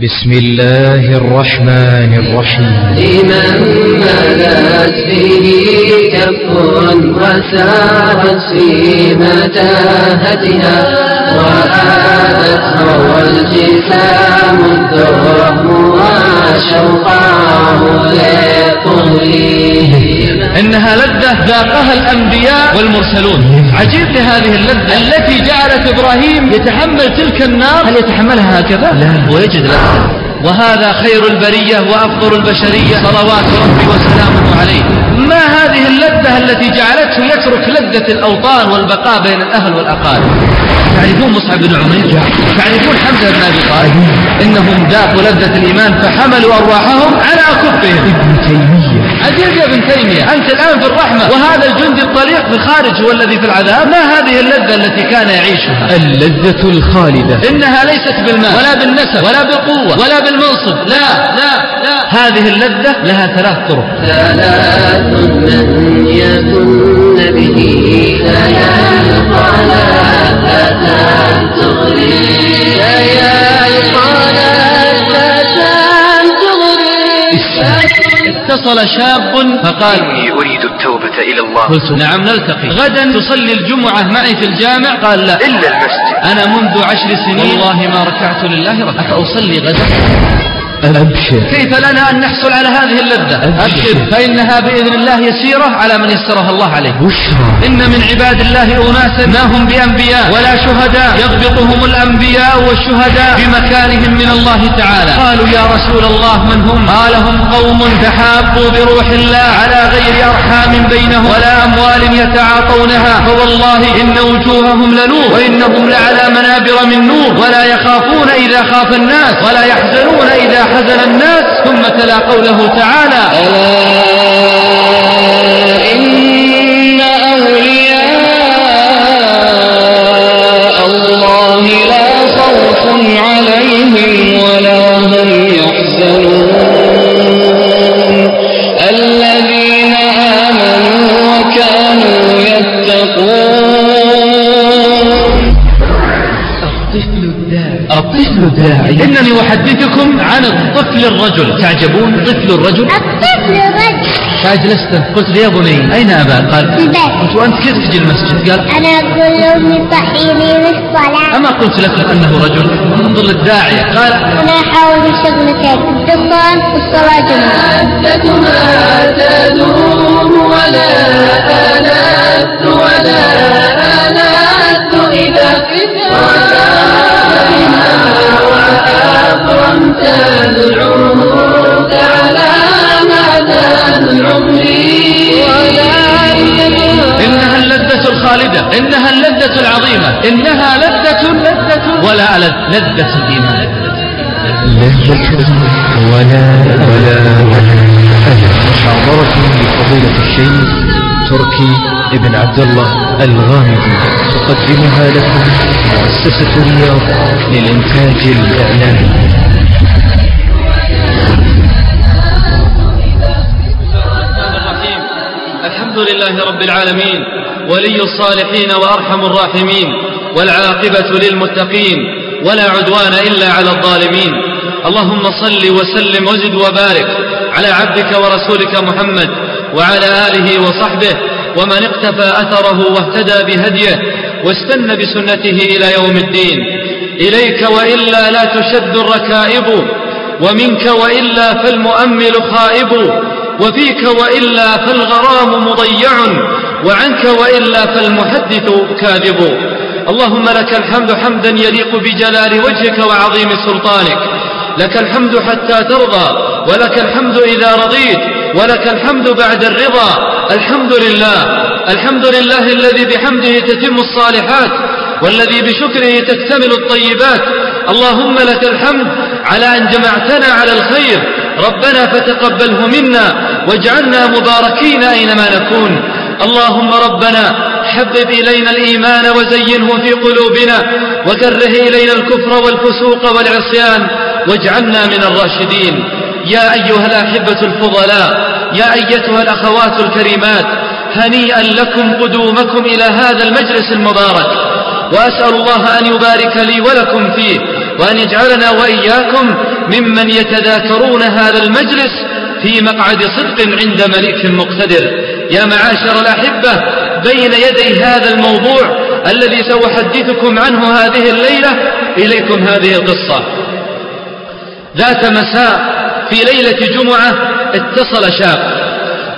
بسم الله الرحمن الرحيم. لمن ملت فيه كف وسارت في متاهتها إنها لذة ذاقها الأنبياء والمرسلون. عجيب لهذه اللذة. التي جعلت إبراهيم يتحمل تلك النار. هل يتحملها هكذا؟ لا. ويجد لذة. وهذا خير البرية وأفضل البشرية. صلوات ربي وسلامه عليه. ما هذه اللذة التي جعلته يترك لذة الأوطان والبقاء بين الأهل والأقارب؟ تعرفون مصعب بن عمير تعرفون حمزة بن أبي طالب إنهم ذاقوا لذة الإيمان فحملوا أرواحهم على أكفهم ابن تيمية. عجيب يا ابن تيمية. أنت الآن في الرحمة. وهذا الجندي الطليق في الخارج هو الذي في العذاب؟ ما هذه اللذة التي كان يعيشها؟ اللذة الخالدة. إنها ليست بالمال ولا بالنسب ولا بالقوة ولا بالمنصب. لا لا لا. هذه اللذة لها ثلاث طرق. ثلاث من يكن به لا يلقى لذة تغري. يلقى اتصل شاب فقال إني أريد التوبة إلى الله. قلت نعم نلتقي. غدا تصلي الجمعة معي في الجامع؟ قال لا. إلا المسجد. أنا منذ عشر سنين والله ما ركعت لله ركعة. أفأصلي غدا؟ أبشر. كيف لنا أن نحصل على هذه اللذة؟ أبشر. فإنها بإذن الله يسيرة على من يسرها الله عليه بشرى. إن من عباد الله أناسا ما هم بأنبياء ولا شهداء يضبطهم الأنبياء والشهداء بمكانهم من الله تعالى. قالوا يا رسول الله من هم؟ قال هم قوم تحابوا بروح الله على غير أرحام بينهم ولا أموال يتعاطونها. فوالله إن وجوههم لنور وإنهم لعلى منابر من نور. ولا يخافون إذا خاف الناس ولا يحزنون إذا حزن الناس ثم تلا قوله تعالى ألا إن تعجبون؟ طفل الرجل. الطفل رجل فأجلست قلت لي يا بني أين أباك قال في البيت. قلت وأنت كيف تجي المسجد؟ قال أنا كل يوم يصحيني للصلاة. أما قلت لك أنه رجل. انظر للداعية قال أنا أحاول شغلتين الدخان والصلاة لذتها تدوم ولا آلت ولا آلت إذا العهود على إنها اللذة الخالدة إنها اللذة العظيمة إنها لذة لذة ولا ألذ لذة الإيمان لذة ولا ولا ولا محاضرة لفضيلة الشيخ تركي ابن عبد الله الغامدي تقدمها لكم مؤسسة الرياض للإنتاج الإعلامي الحمد لله رب العالمين ولي الصالحين وأرحم الراحمين والعاقبة للمتقين ولا عدوان إلا على الظالمين. اللهم صل وسلم وزد وبارك على عبدك ورسولك محمد وعلى آله وصحبه ومن اقتفى أثره واهتدى بهديه واستنى بسنته إلى يوم الدين. إليك وإلا لا تشد الركائب ومنك وإلا فالمؤمل خائب. وفيك وإلا فالغرام مضيع وعنك وإلا فالمحدث كاذب. اللهم لك الحمد حمدا يليق بجلال وجهك وعظيم سلطانك. لك الحمد حتى ترضى ولك الحمد إذا رضيت ولك الحمد بعد الرضا. الحمد لله الحمد لله الذي بحمده تتم الصالحات والذي بشكره تكتمل الطيبات. اللهم لك الحمد على أن جمعتنا على الخير. ربنا فتقبله منا. واجعلنا مباركين أينما نكون. اللهم ربنا حبب إلينا الإيمان وزينه في قلوبنا وكره إلينا الكفر والفسوق والعصيان واجعلنا من الراشدين. يا أيها الأحبة الفضلاء يا أيتها الأخوات الكريمات هنيئا لكم قدومكم إلى هذا المجلس المبارك. وأسأل الله أن يبارك لي ولكم فيه وأن يجعلنا وإياكم ممن يتذاكرون هذا المجلس في مقعد صدق عند مليك مقتدر. يا معاشر الأحبة بين يدي هذا الموضوع الذي سأحدثكم عنه هذه الليلة إليكم هذه القصة. ذات مساء في ليلة جمعة اتصل شاب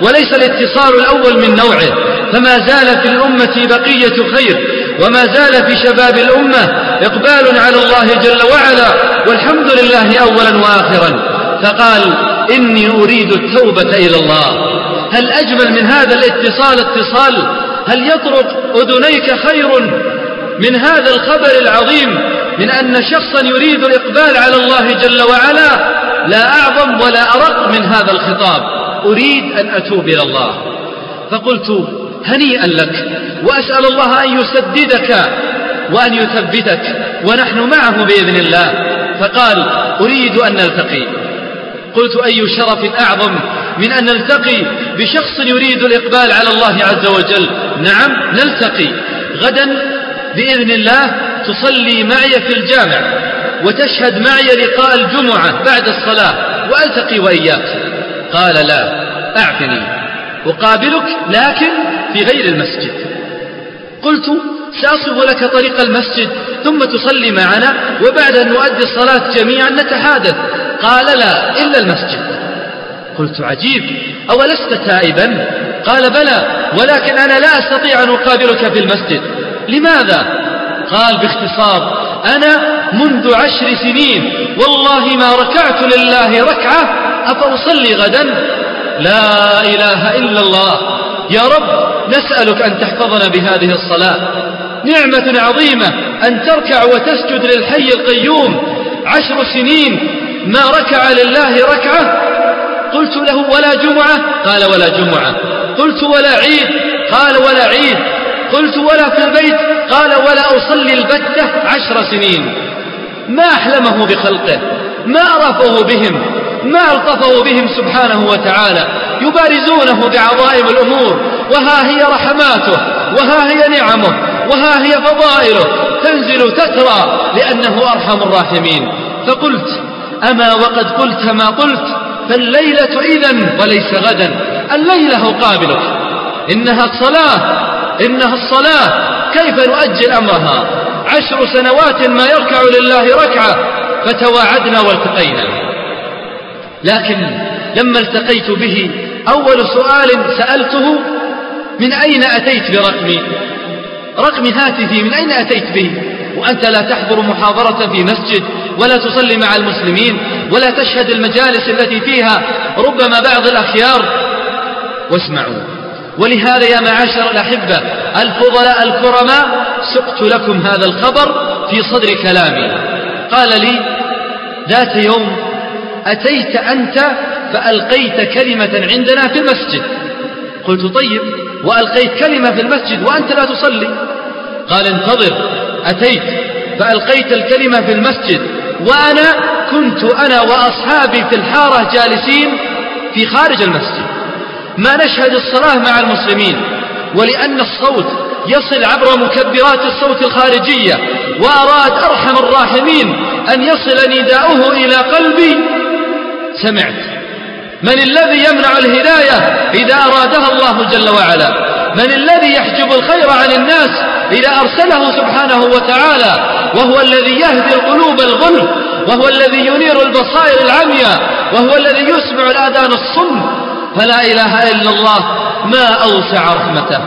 وليس الاتصال الأول من نوعه فما زال في الأمة بقية خير وما زال في شباب الأمة إقبال على الله جل وعلا والحمد لله أولا وآخرا. فقال إني أريد التوبة إلى الله. هل أجمل من هذا الاتصال اتصال؟ هل يطرق أذنيك خير من هذا الخبر العظيم من أن شخصا يريد الإقبال على الله جل وعلا؟ لا أعظم ولا أرق من هذا الخطاب. أريد أن أتوب إلى الله. فقلت هنيئا لك وأسأل الله أن يسددك وأن يثبتك ونحن معه بإذن الله. فقال أريد أن نلتقي. قلت أي شرف أعظم من أن نلتقي بشخص يريد الإقبال على الله عز وجل. نعم نلتقي. غدا بإذن الله تصلي معي في الجامع وتشهد معي لقاء الجمعة بعد الصلاة وألتقي وإياك. قال لا أعفني. أقابلك لكن في غير المسجد. قلت سأصف لك طريق المسجد ثم تصلي معنا وبعد أن نؤدي الصلاة جميعا نتحادث. قال لا إلا المسجد. قلت عجيب أولست تائبا؟ قال بلى ولكن أنا لا أستطيع أن أقابلك في المسجد. لماذا؟ قال باختصار أنا منذ عشر سنين والله ما ركعت لله ركعة أفأصلي غدا؟ لا إله إلا الله. يا رب نسألك أن تحفظنا بهذه الصلاة. نعمة عظيمة أن تركع وتسجد للحي القيوم. عشر سنين ما ركع لله ركعة؟ قلت له ولا جمعة. قال ولا جمعة. قلت ولا عيد. قال ولا عيد. قلت ولا في البيت. قال ولا أصلي البتة عشر سنين. ما أحلمه بخلقه. ما رفه بهم. ما ألطفه بهم سبحانه وتعالى. يبارزونه بعظائم الأمور. وها هي رحماته. وها هي نعمه. وها هي فضائله. تنزل تترى لأنه أرحم الراحمين. فقلت أما وقد قلت ما قلت فالليلة إذا وليس غدا. الليلة أقابلك إنها الصلاة إنها الصلاة. كيف نؤجل أمرها؟ عشر سنوات ما يركع لله ركعة فتواعدنا والتقينا. لكن لما التقيت به أول سؤال سألته من أين أتيت برقمي؟ رقم هاتفي من أين أتيت به؟ وأنت لا تحضر محاضرة في مسجد ولا تصلي مع المسلمين ولا تشهد المجالس التي فيها. ربما بعض الأخيار. واسمعوا. ولهذا يا معاشر الأحبة الفضلاء الكرماء سقت لكم هذا الخبر في صدر كلامي. قال لي ذات يوم أتيت أنت فألقيت كلمة عندنا في المسجد. قلت طيب وألقيت كلمة في المسجد وأنت لا تصلي. قال انتظر. أتيت فألقيت الكلمة في المسجد وأنا كنت أنا وأصحابي في الحارة جالسين في خارج المسجد. ما نشهد الصلاة مع المسلمين ولأن الصوت يصل عبر مكبرات الصوت الخارجية وأراد أرحم الراحمين أن يصل نداؤه إلى قلبي. سمعت. من الذي يمنع الهداية إذا أرادها الله جل وعلا؟ من الذي يحجب الخير عن الناس إذا أرسله سبحانه وتعالى وهو الذي يهدي القلوب الغلف وهو الذي ينير البصائر العمياء وهو الذي يسمع الآذان الصم. فلا إله إلا الله ما أوسع رحمته.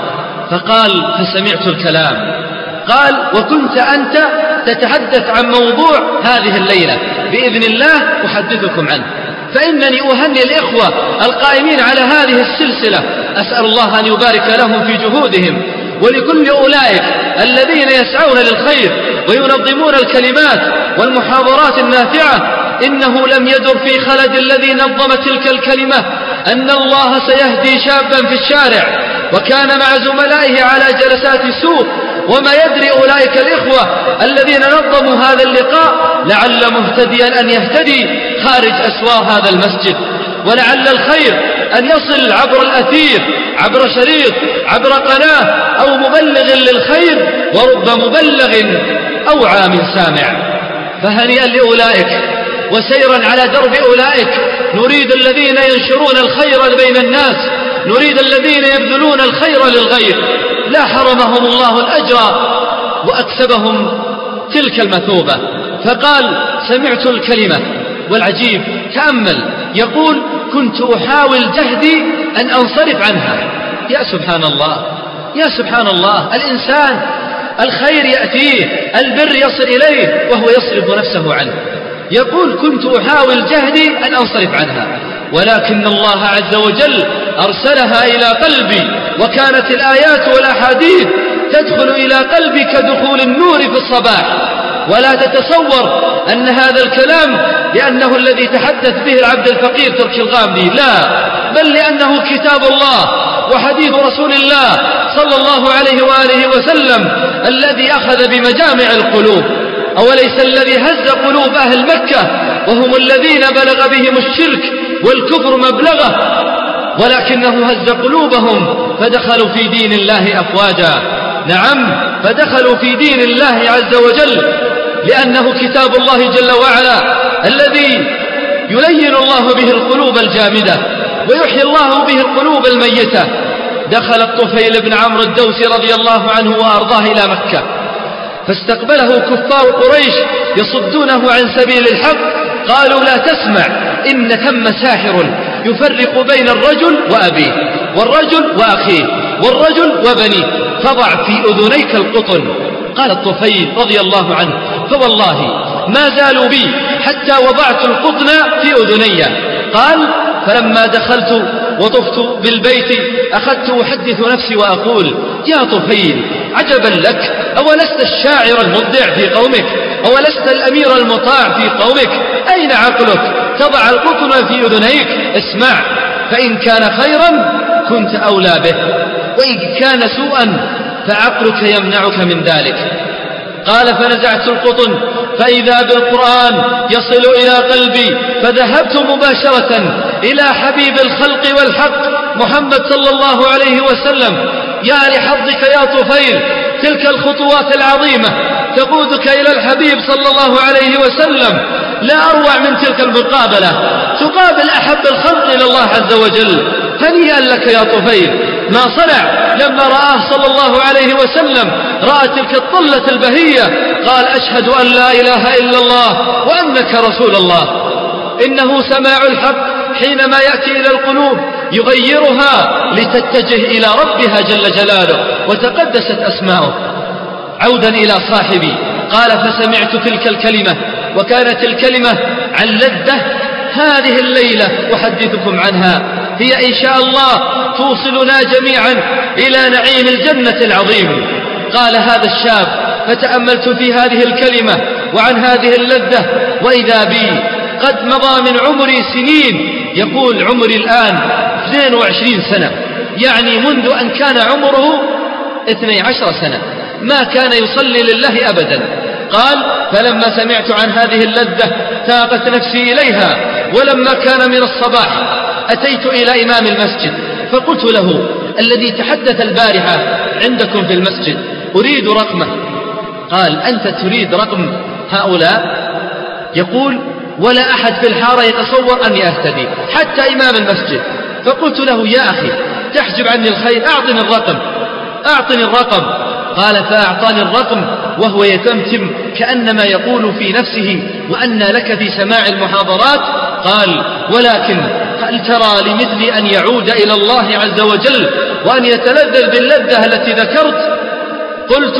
فقال فسمعت الكلام. قال وكنت أنت تتحدث عن موضوع هذه الليلة. بإذن الله أحدثكم عنه. فإنني أهني الإخوة القائمين على هذه السلسلة. أسأل الله أن يبارك لهم في جهودهم. ولكل أولئك الذين يسعون للخير وينظمون الكلمات والمحاضرات النافعة. إنه لم يدر في خلد الذي نظم تلك الكلمة. أن الله سيهدي شابا في الشارع. وكان مع زملائه على جلسات سوق وما يدري أولئك الإخوة الذين نظموا هذا اللقاء. لعل مهتديا أن يهتدي خارج أسوار هذا المسجد. ولعل الخير أن يصل عبر الأثير عبر شريط عبر قناة أو مبلغ للخير ورب مبلغ أوعى من سامع. فهنيئا لأولئك وسيرا على درب أولئك. نريد الذين ينشرون الخير بين الناس نريد الذين يبذلون الخير للغير. لا حرمهم الله الأجر وأكسبهم تلك المثوبة. فقال سمعت الكلمة. والعجيب تأمل. يقول كنت أحاول جهدي أن أنصرف عنها. يا سبحان الله يا سبحان الله الإنسان الخير يأتيه البر يصل إليه وهو يصرف نفسه عنه. يقول كنت أحاول جهدي أن أنصرف عنها ولكن الله عز وجل أرسلها إلى قلبي وكانت الآيات والأحاديث تدخل إلى قلبي كدخول النور في الصباح. ولا تتصور أن هذا الكلام لأنه الذي تحدث به العبد الفقير تركي الغامدي لا بل لأنه كتاب الله وحديث رسول الله صلى الله عليه وآله وسلم الذي أخذ بمجامع القلوب. أوليس الذي هز قلوب أهل مكة وهم الذين بلغ بهم الشرك والكفر مبلغه؟ ولكنه هز قلوبهم فدخلوا في دين الله أفواجا. نعم فدخلوا في دين الله عز وجل لأنه كتاب الله جل وعلا الذي يلين الله به القلوب الجامدة ويحيي الله به القلوب الميتة. دخل الطفيل بن عمرو الدوسي رضي الله عنه وأرضاه إلى مكة. فاستقبله كفار قريش يصدونه عن سبيل الحق قالوا لا تسمع إن ثم ساحر يفرق بين الرجل وأبيه والرجل وأخيه. والرجل وبنيه فضع في أذنيك القطن. قال الطفيل رضي الله عنه فوالله ما زالوا بي حتى وضعت القطن في أذني. قال فلما دخلت وطفت بالبيت أخذت أحدث نفسي وأقول يا طفيل عجبا لك أولست الشاعر المبدع في قومك؟ أولست الأمير المطاع في قومك؟ أين عقلك؟ تضع القطن في أذنيك؟ اسمع فإن كان خيرا كنت أولى به. وإن كان سوءا فعقلك يمنعك من ذلك. قال فنزعت القطن فإذا بالقرآن يصل إلى قلبي فذهبت مباشرة إلى حبيب الخلق والحق محمد صلى الله عليه وسلم. يا لحظك يا طفيل تلك الخطوات العظيمة تقودك إلى الحبيب صلى الله عليه وسلم. لا أروع من تلك المقابلة. تقابل أحب الخلق إلى الله عز وجل. هنيئا لك يا طفيل. ما صنع لما رآه صلى الله عليه وسلم رأى تلك الطلة البهية قال أشهد أن لا إله إلا الله وأنك رسول الله. إنه سماع الحق حينما يأتي إلى القلوب يغيرها لتتجه إلى ربها جل جلاله وتقدست أسماؤه. عودا إلى صاحبي قال فسمعت تلك الكلمة وكانت الكلمة عن لذة هذه الليلة أحدثكم عنها. هي إن شاء الله توصلنا جميعا إلى نعيم الجنة العظيم. قال هذا الشاب فتأملت في هذه الكلمة وعن هذه اللذة وإذا بي قد مضى من عمري سنين. يقول عمري الآن 22 سنة يعني منذ أن كان عمره 12 سنة. ما كان يصلي لله أبدا. قال فلما سمعت عن هذه اللذة تاقت نفسي إليها ولما كان من الصباح أتيت إلى إمام المسجد فقلت له الذي تحدث البارحة عندكم في المسجد أريد رقمه. قال أنت تريد رقم هؤلاء؟ يقول ولا أحد في الحارة يتصور أني أهتدي حتى إمام المسجد. فقلت له يا أخي تحجب عني الخير أعطني الرقم أعطني الرقم. قال فأعطاني الرقم وهو يتمتم كأنما يقول في نفسه وأن لك في سماع المحاضرات؟ قال ولكن هل ترى لمثلي أن يعود إلى الله عز وجل وأن يتلذذ باللذة التي ذكرت. قلت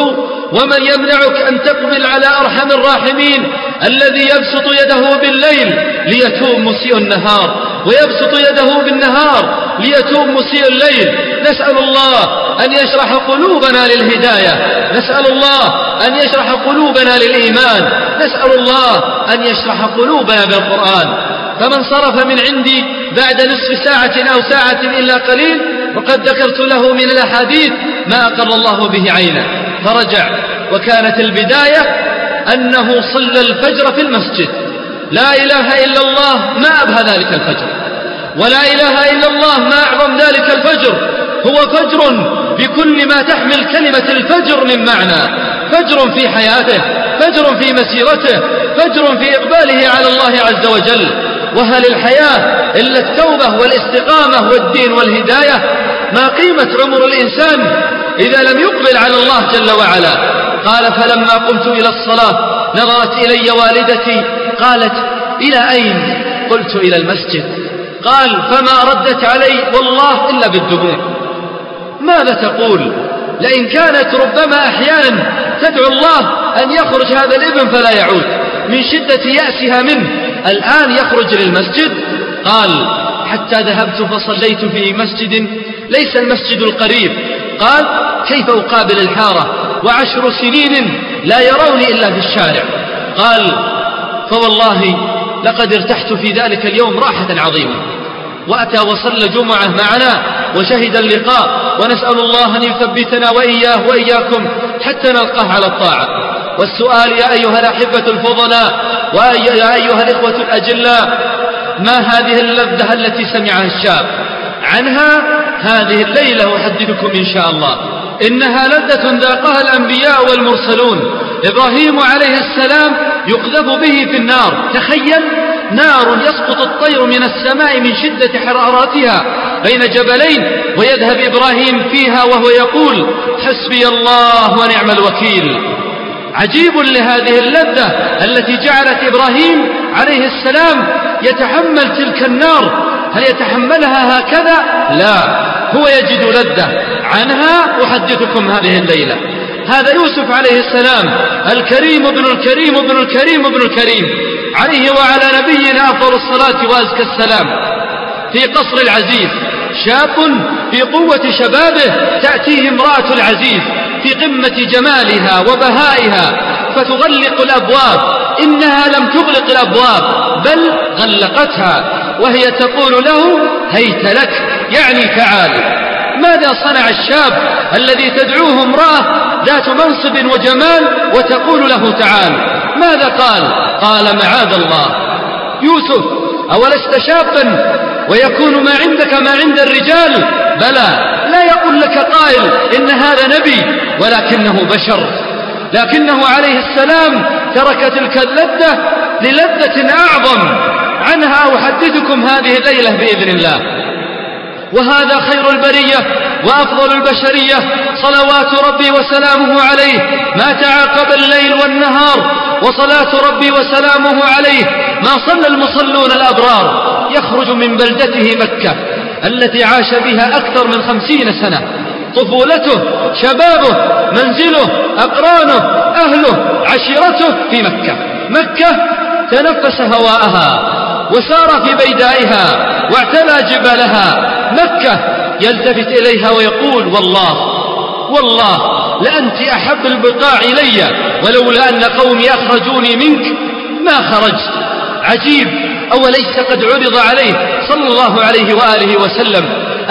ومن يمنعك أن تقبل على أرحم الراحمين الذي يبسط يده بالليل ليتوب مسيء النهار ويبسط يده بالنهار ليتوب مسيء الليل. نسأل الله أن يشرح قلوبنا للهداية. نسأل الله أن يشرح قلوبنا للإيمان. نسأل الله أن يشرح قلوبنا بالقرآن. فمن صرف من عندي بعد نصف ساعة أو ساعة إلا قليل وقد ذكرت له من الأحاديث ما أقر الله به عينه. فرجع. وكانت البداية أنه صلى الفجر في المسجد. لا إله إلا الله ما أبهى ذلك الفجر. ولا إله إلا الله ما أعظم ذلك الفجر. هو فجر بكل ما تحمل كلمة الفجر من معنى. فجر في حياته فجر في مسيرته فجر في إقباله على الله عز وجل. وهل الحياة إلا التوبة والاستقامة والدين والهداية؟ ما قيمة عمر الإنسان إذا لم يقبل على الله جل وعلا؟ قال فلما قمت إلى الصلاة نظرت إلي والدتي قالت إلى أين قلت إلى المسجد؟ قال فما ردت علي والله إلا بالدموع ماذا تقول؟ لئن كانت ربما أحيانا تدعو الله أن يخرج هذا الابن فلا يعود من شدة يأسها منه. الآن يخرج للمسجد قال حتى ذهبت فصليت في مسجد ليس المسجد القريب. قال كيف أقابل الحارة؟ وعشر سنين لا يروني إلا في الشارع. قال فوالله لقد ارتحت في ذلك اليوم راحة عظيمة وأتى وصلى جمعة معنا وشهد اللقاء ونسأل الله أن يثبتنا وإياه وإياكم حتى نلقاه على الطاعة. والسؤال يا أيها الأحبة الفضلاء ويا أيها الإخوة الأجلاء ما هذه اللذة التي سمعها الشاب؟ عنها هذه الليلة أحدثكم إن شاء الله. إنها لذة ذاقها الأنبياء والمرسلون. إبراهيم عليه السلام يقذف به في النار. تخيل نار يسقط الطير من السماء من شدة حرارتها بين جبلين ويذهب إبراهيم فيها وهو يقول حسبي الله ونعم الوكيل. عجيب لهذه اللذة التي جعلت إبراهيم عليه السلام يتحمل تلك النار. هل يتحملها هكذا؟ لا هو يجد لذة عنها. أحدثكم هذه الليلة. هذا يوسف عليه السلام الكريم ابن الكريم ابن الكريم ابن الكريم. عليه وعلى نبينا أفضل الصلاة وأزكى السلام. في قصر العزيز شاب في قوة شبابه تأتيه امرأة العزيز في قمة جمالها وبهائها فتغلق الأبواب. إنها لم تغلق الأبواب بل غلقتها وهي تقول له هيت لك يعني تعال ماذا صنع الشاب الذي تدعوه امرأة ذات منصب وجمال وتقول له تعال؟ ماذا قال؟ قال معاذ الله. يوسف أولست شابا؟ ويكون ما عندك ما عند الرجال؟ بلى لا يقول لك قائل إن هذا نبي ولكنه بشر. لكنه عليه السلام ترك تلك اللذة للذة أعظم. عنها أحدثكم هذه الليلة بإذن الله. وهذا خير البرية وأفضل البشرية صلوات ربي وسلامه عليه ما تعاقب الليل والنهار وصلاة ربي وسلامه عليه ما صلى المصلون الأبرار يخرج من بلدته مكة التي عاش بها أكثر من خمسين سنة طفولته شبابه منزله أقرانه أهله عشيرته في مكة. مكة تنفس هواءها وسار في بيدائها واعتلى جبالها. مكة يلتفت إليها ويقول والله والله لأنت أحب البقاع إلي ولولا أن قومي أخرجوني منك ما خرجت. عجيب أوليس قد عرض عليه صلى الله عليه وآله وسلم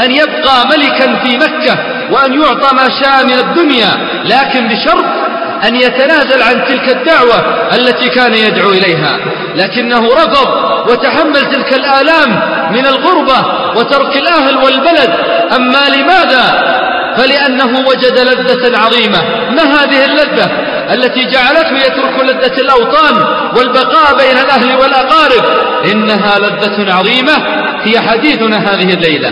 أن يبقى ملكا في مكة وأن يعطى ما شاء من الدنيا لكن بشرط أن يتنازل عن تلك الدعوة التي كان يدعو إليها. لكنه رفض وتحمل تلك الآلام من الغربة وترك الأهل والبلد. أما لماذا؟ فلأنه وجد لذة عظيمة. ما هذه اللذة التي جعلته يترك لذة الأوطان والبقاء بين الأهل والأقارب؟ إنها لذة عظيمة. هي حديثنا هذه الليلة.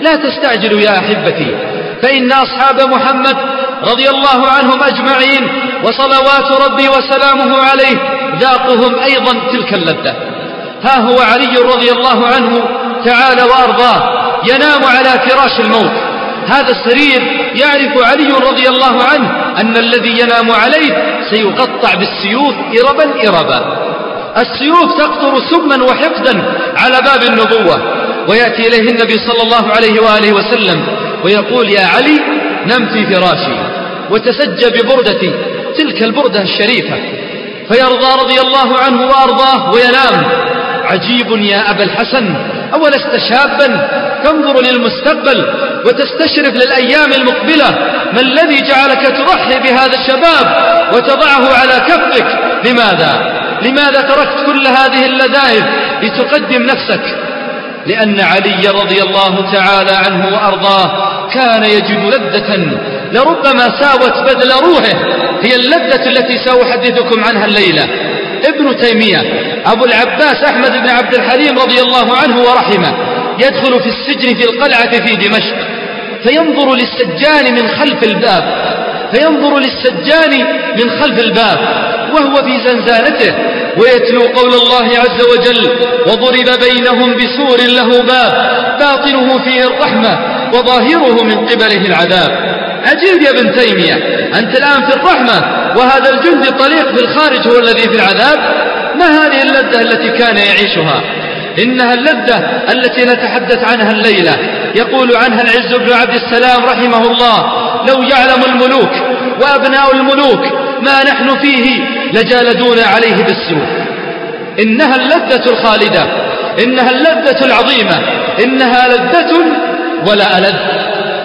لا تستعجلوا يا أحبتي. فإن أصحاب محمد رضي الله عنهم أجمعين وصلوات ربي وسلامه عليه ذاقهم أيضا تلك اللذة. ها هو علي رضي الله عنه تعالى وأرضاه ينام على فراش الموت. هذا السرير يعرف علي رضي الله عنه أن الذي ينام عليه سيقطع بالسيوف إربا إربا. السيوف تقطر سما وحقدا على باب النبوة ويأتي إليه النبي صلى الله عليه وآله وسلم ويقول يا علي نم في فراشي وتسجى ببردتي تلك البردة الشريفة. فيرضى رضي الله عنه وأرضاه وينام. عجيب يا أبا الحسن أولست شابا؟ تنظر للمستقبل وتستشرف للأيام المقبلة. ما الذي جعلك تضحي بهذا الشباب وتضعه على كفك؟ لماذا؟ لماذا تركت كل هذه اللذائذ لتقدم نفسك؟ لأن علي رضي الله تعالى عنه وأرضاه وكان يجد لذة لربما ساوت بذل روحه. هي اللذة التي سأحدثكم عنها الليلة. ابن تيمية أبو العباس أحمد بن عبد الحليم رضي الله عنه ورحمه يدخل في السجن في القلعة في دمشق فينظر للسجان من خلف الباب فينظر للسجان من خلف الباب وهو في زنزانته ويتلو قول الله عز وجل وضرب بينهم بسور له باب باطنه فيه الرحمة وظاهره من قبله العذاب. عجيب يا ابن تيمية أنت الآن في الرحمة وهذا الجند طليق في الخارج هو الذي في العذاب؟ ما هذه اللذة التي كان يعيشها؟ إنها اللذة التي نتحدث عنها الليلة. يقول عنها العز بن عبد السلام رحمه الله لو يعلم الملوك وأبناء الملوك ما نحن فيه لجالدونا عليه بالسوء. إنها اللذة الخالدة إنها اللذة العظيمة إنها لذة ولا ألذ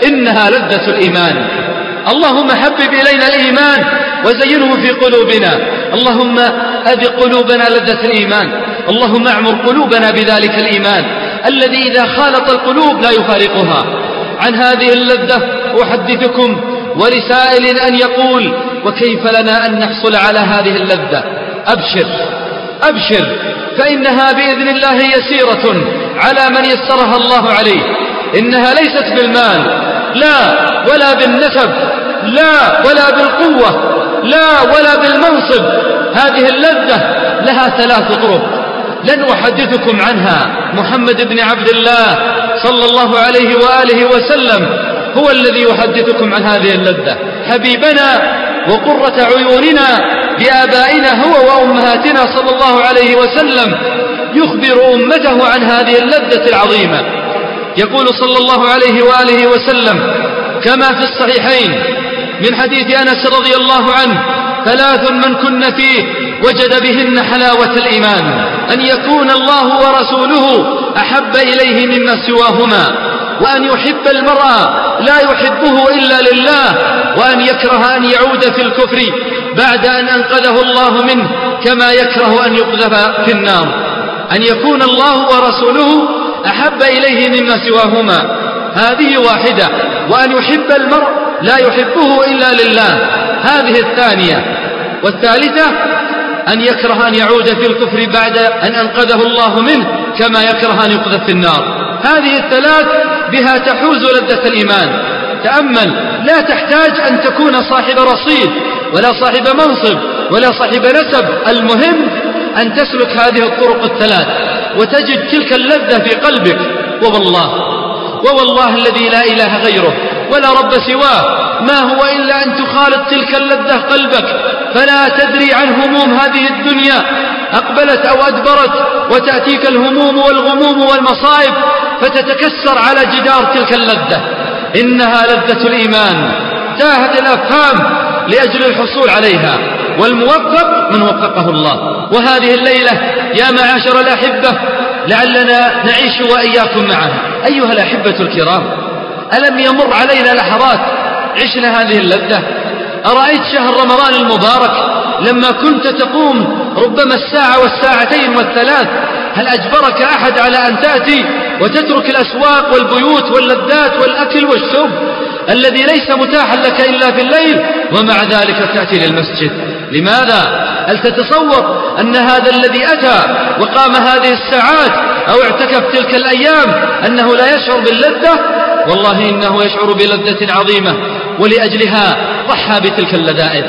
إنها لذة الإيمان. اللهم حبب إلينا الإيمان وزينه في قلوبنا. اللهم أذق قلوبنا لذة الإيمان. اللهم أعمر قلوبنا بذلك الإيمان. الذي إذا خالط القلوب لا يفارقها. عن هذه اللذة أحدثكم ولسائل أن يقول وكيف لنا أن نحصل على هذه اللذة؟ أبشر أبشر فإنها بإذن الله يسيرة على من يسرها الله عليه. إنها ليست بالمال لا ولا بالنسب لا ولا بالقوة لا ولا بالمنصب. هذه اللذة لها ثلاث طرق. لن أحدثكم عنها. محمد بن عبد الله صلى الله عليه وآله وسلم هو الذي يحدثكم عن هذه اللذة. حبيبنا وقرة عيوننا بآبائنا هو وأمهاتنا صلى الله عليه وسلم يخبر أمته عن هذه اللذة العظيمة. يقول صلى الله عليه وآله وسلم كما في الصحيحين من حديث أنس رضي الله عنه ثلاث من كن فيه وجد بهن حلاوة الإيمان أن يكون الله ورسوله أحب إليه مما سواهما. وأن يحب المرأة لا يحبه إلا لله وأن يكره أن يعود في الكفر بعد أن أنقذه الله منه كما يكره أن يقذف في النار. أن يكون الله ورسوله أحب إليه مما سواهما. هذه واحدة. وأن يحب المرء لا يحبه إلا لله. هذه الثانية. والثالثة أن يكره أن يعود في الكفر بعد أن أنقذه الله منه كما يكره أن يقذف في النار. هذه الثلاث بها تحوز لذة الإيمان. تأمل لا تحتاج أن تكون صاحب رصيد ولا صاحب منصب ولا صاحب نسب. المهم أن تسلك هذه الطرق الثلاث وتجد تلك اللذة في قلبك. ووالله ووالله الذي لا إله غيره ولا رب سواه. ما هو إلا أن تخالط تلك اللذة قلبك. فلا تدري عن هموم هذه الدنيا. أقبلت أو أدبرت وتأتيك الهموم والغموم والمصائب فتتكسر على جدار تلك اللذة. إنها لذة الإيمان. تاهت الأفهام لأجل الحصول عليها. والموفق من وفقه الله. وهذه الليلة يا معاشر الأحبة لعلنا نعيش وإياكم معها. أيها الأحبة الكرام ألم يمر علينا لحظات عشنا هذه اللذة؟ أرأيت شهر رمضان المبارك؟ لما كنت تقوم ربما الساعة والساعتين والثلاث هل أجبرك أحد على أن تأتي وتترك الأسواق والبيوت واللذات والأكل والشرب الذي ليس متاحا لك إلا في الليل ومع ذلك تأتي للمسجد لماذا؟ هل تتصور أن هذا الذي أتى وقام هذه الساعات أو اعتكف تلك الأيام أنه لا يشعر باللذة؟ والله إنه يشعر بلذة عظيمة ولأجلها ضحى بتلك اللذائذ.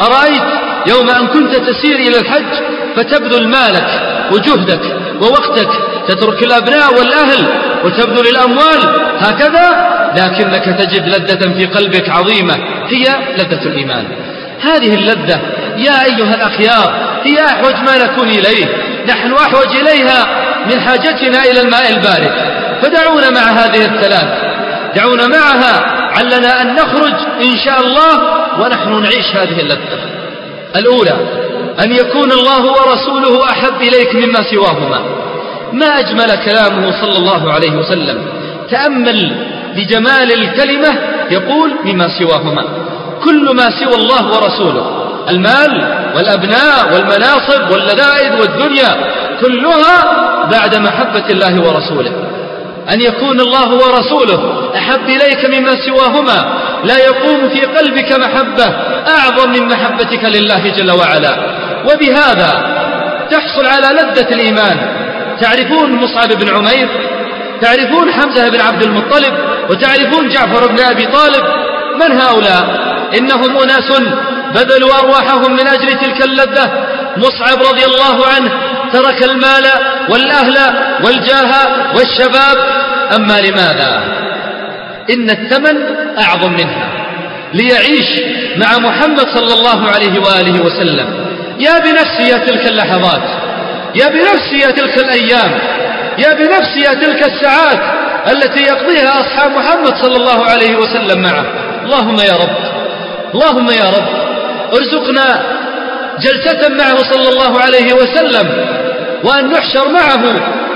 أرأيت يوم أن كنت تسير إلى الحج فتبذل مالك وجهدك ووقتك تترك الأبناء والأهل وتبذل الأموال هكذا؟ لكنك تجد لذة في قلبك عظيمة هي لذة الإيمان. هذه اللذة يا أيها الأخيار هي أحوج ما نكون إليه نحن أحوج إليها من حاجتنا إلى الماء البارد. فدعونا مع هذه الثلاث دعونا معها علنا أن نخرج إن شاء الله ونحن نعيش هذه اللذة. الأولى أن يكون الله ورسوله أحب إليك مما سواهما. ما أجمل كلامه صلى الله عليه وسلم. تأمل لجمال الكلمة يقول مما سواهما. كل ما سوى الله ورسوله المال والأبناء والمناصب واللذائذ والدنيا كلها بعد محبة الله ورسوله. أن يكون الله ورسوله أحب إليك مما سواهما. لا يقوم في قلبك محبة أعظم من محبتك لله جل وعلا. وبهذا تحصل على لذة الإيمان. تعرفون مصعب بن عمير؟ تعرفون حمزة بن عبد المطلب؟ وتعرفون جعفر بن أبي طالب؟ من هؤلاء؟ إنهم أناس بذلوا أرواحهم من أجل تلك اللذة. مصعب رضي الله عنه ترك المال والأهل والجاه والشباب. أما لماذا؟ إن الثمن أعظم منها. ليعيش مع محمد صلى الله عليه وآله وسلم. يا بنفسي يا تلك اللحظات. يا بنفسي يا تلك الأيام. يا بنفسي يا تلك الساعات التي يقضيها أصحاب محمد صلى الله عليه وسلم معه. اللهم يا رب. اللهم يا رب. ارزقنا جلسة معه صلى الله عليه وسلم وأن نحشر معه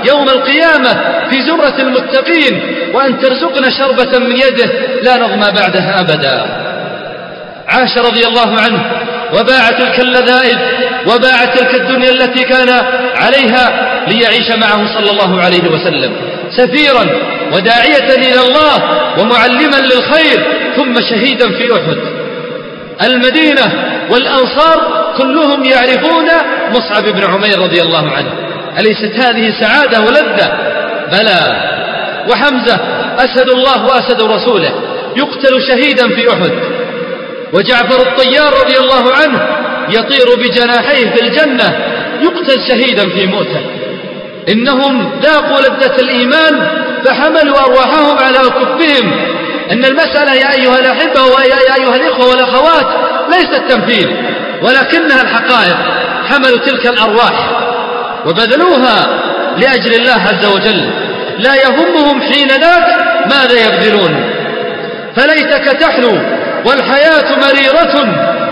يوم القيامة في زرة المتقين وأن ترزقنا شربة من يده لا نظمى بعدها أبدا. عاش رضي الله عنه وباع تلك اللذائذ وباع تلك الدنيا التي كان عليها ليعيش معه صلى الله عليه وسلم. سفيرا وداعية إلى الله ومعلما للخير ثم شهيدا في أحد. المدينة والأنصار كلهم يعرفون مصعب بن عمير رضي الله عنه. أليست هذه سعادة ولذة؟ بلى. وحمزة أسد الله وأسد رسوله. يقتل شهيدا في أحد. وجعفر الطيار رضي الله عنه يطير بجناحيه في الجنة. يقتل شهيدا في موته. إنهم ذاقوا لذة الإيمان فحملوا أرواحهم على كفهم. إن المسألة يا أيها الأحبة ويا أيها الإخوة والأخوات ليست تمثيل ولكنها الحقائق. حملوا تلك الأرواح. وبذلوها لأجل الله عز وجل. لا يهمهم حين ذاك ماذا يبذلون. فليتك تحلو والحياة مريرة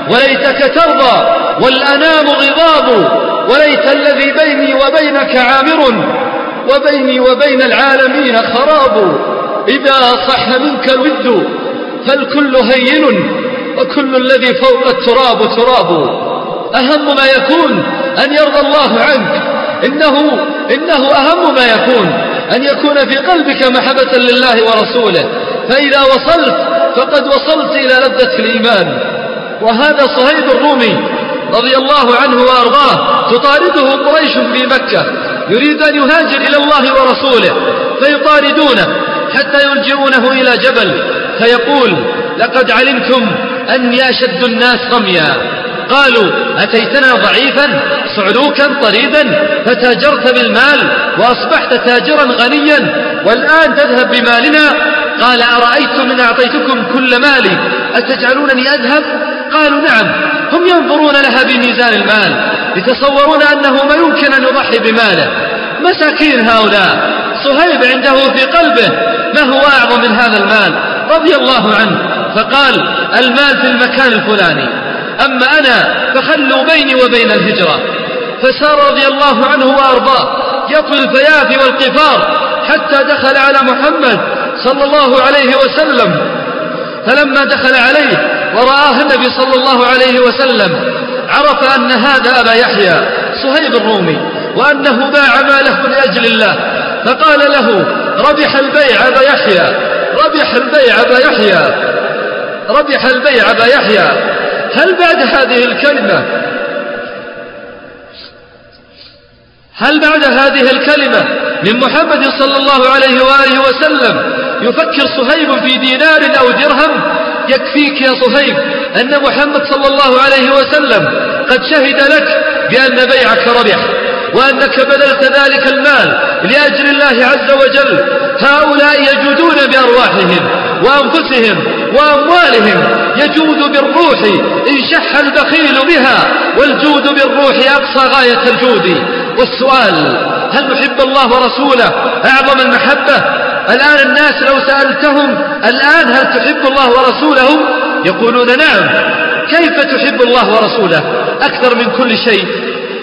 وليتك ترضى والأنام غضاب وليت الذي بيني وبينك عامر وبيني وبين العالمين خراب. إذا صح منك الود فالكل هين وكل الذي فوق التراب تراب. أهم ما يكون أن يرضى الله عنك إنه, إنه أهم ما يكون أن يكون في قلبك محبة لله ورسوله. فإذا وصلت فقد وصلت إلى لذة الإيمان. وهذا صهيب الرومي رضي الله عنه وأرضاه تطارده قريش في مكة يريد أن يهاجر إلى الله ورسوله فيطاردونه حتى يلجئونه إلى جبل فيقول لقد علمتم أني أشد الناس رميا. قالوا أتيتنا ضعيفا؟ صعلوكا طريدا فتاجرت بالمال وأصبحت تاجرا غنيا. والآن تذهب بمالنا؟ قال أرأيتم إن أعطيتكم كل مالي؟ أتجعلونني أذهب؟ قالوا نعم. هم ينظرون لها بميزان المال يتصورون أنه ما يمكن أن يضحي بماله. مساكين هؤلاء. صهيب عنده في قلبه ما هو أعظم من هذا المال رضي الله عنه. فقال المال في المكان الفلاني. أما أنا فخلوا بيني وبين الهجرة. فسار رضي الله عنه وأرضاه. يطوي الفيافي والقفار حتى دخل على محمد صلى الله عليه وسلم. فلما دخل عليه ورآه النبي صلى الله عليه وسلم. عرف أن هذا أبا يحيى صهيب الرومي وأنه باع ماله لأجل الله. فقال له ربح البيع أبا يحيى ربح البيع أبا يحيى ربح البيع أبا يحيى. هل بعد هذه الكلمة هل بعد هذه الكلمة من محمد صلى الله عليه وآله وسلم يفكر صهيب في دينار أو درهم؟ يكفيك يا صهيب أن محمد صلى الله عليه وسلم قد شهد لك بأن بيعك ربح وأنك بذلت ذلك المال لأجل الله عز وجل. هؤلاء يجودون بأرواحهم وأنفسهم وأموالهم. يجود بالروح إن شح البخيل بها والجود بالروح أقصى غاية الجود. والسؤال هل نحب الله ورسوله؟ أعظم المحبة؟ الآن الناس لو سألتهم الآن هل تحب الله ورسوله؟ يقولون نعم. كيف تحب الله ورسوله؟ أكثر من كل شيء.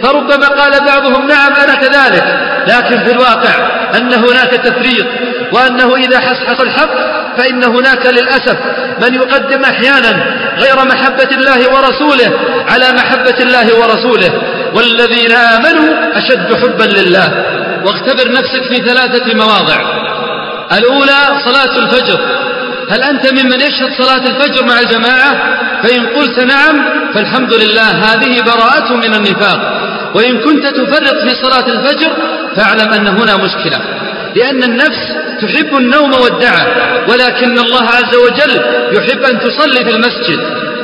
فربما قال بعضهم نعم أنا كذلك. لكن في الواقع أن هناك تفريط وأنه إذا حصحص الحق فإن هناك للأسف من يقدم أحيانا غير محبة الله ورسوله على محبة الله ورسوله. والذين آمنوا أشد حبا لله. واختبر نفسك في ثلاثة مواضع. الأولى صلاة الفجر. هل أنت ممن يشهد صلاة الفجر مع الجماعة؟ فإن قلت نعم فالحمد لله هذه براءة من النفاق. وإن كنت تفرط في صلاة الفجر فاعلم أن هنا مشكلة. لأن النفس تحب النوم والدعى ولكن الله عز وجل يحب أن تصلي في المسجد.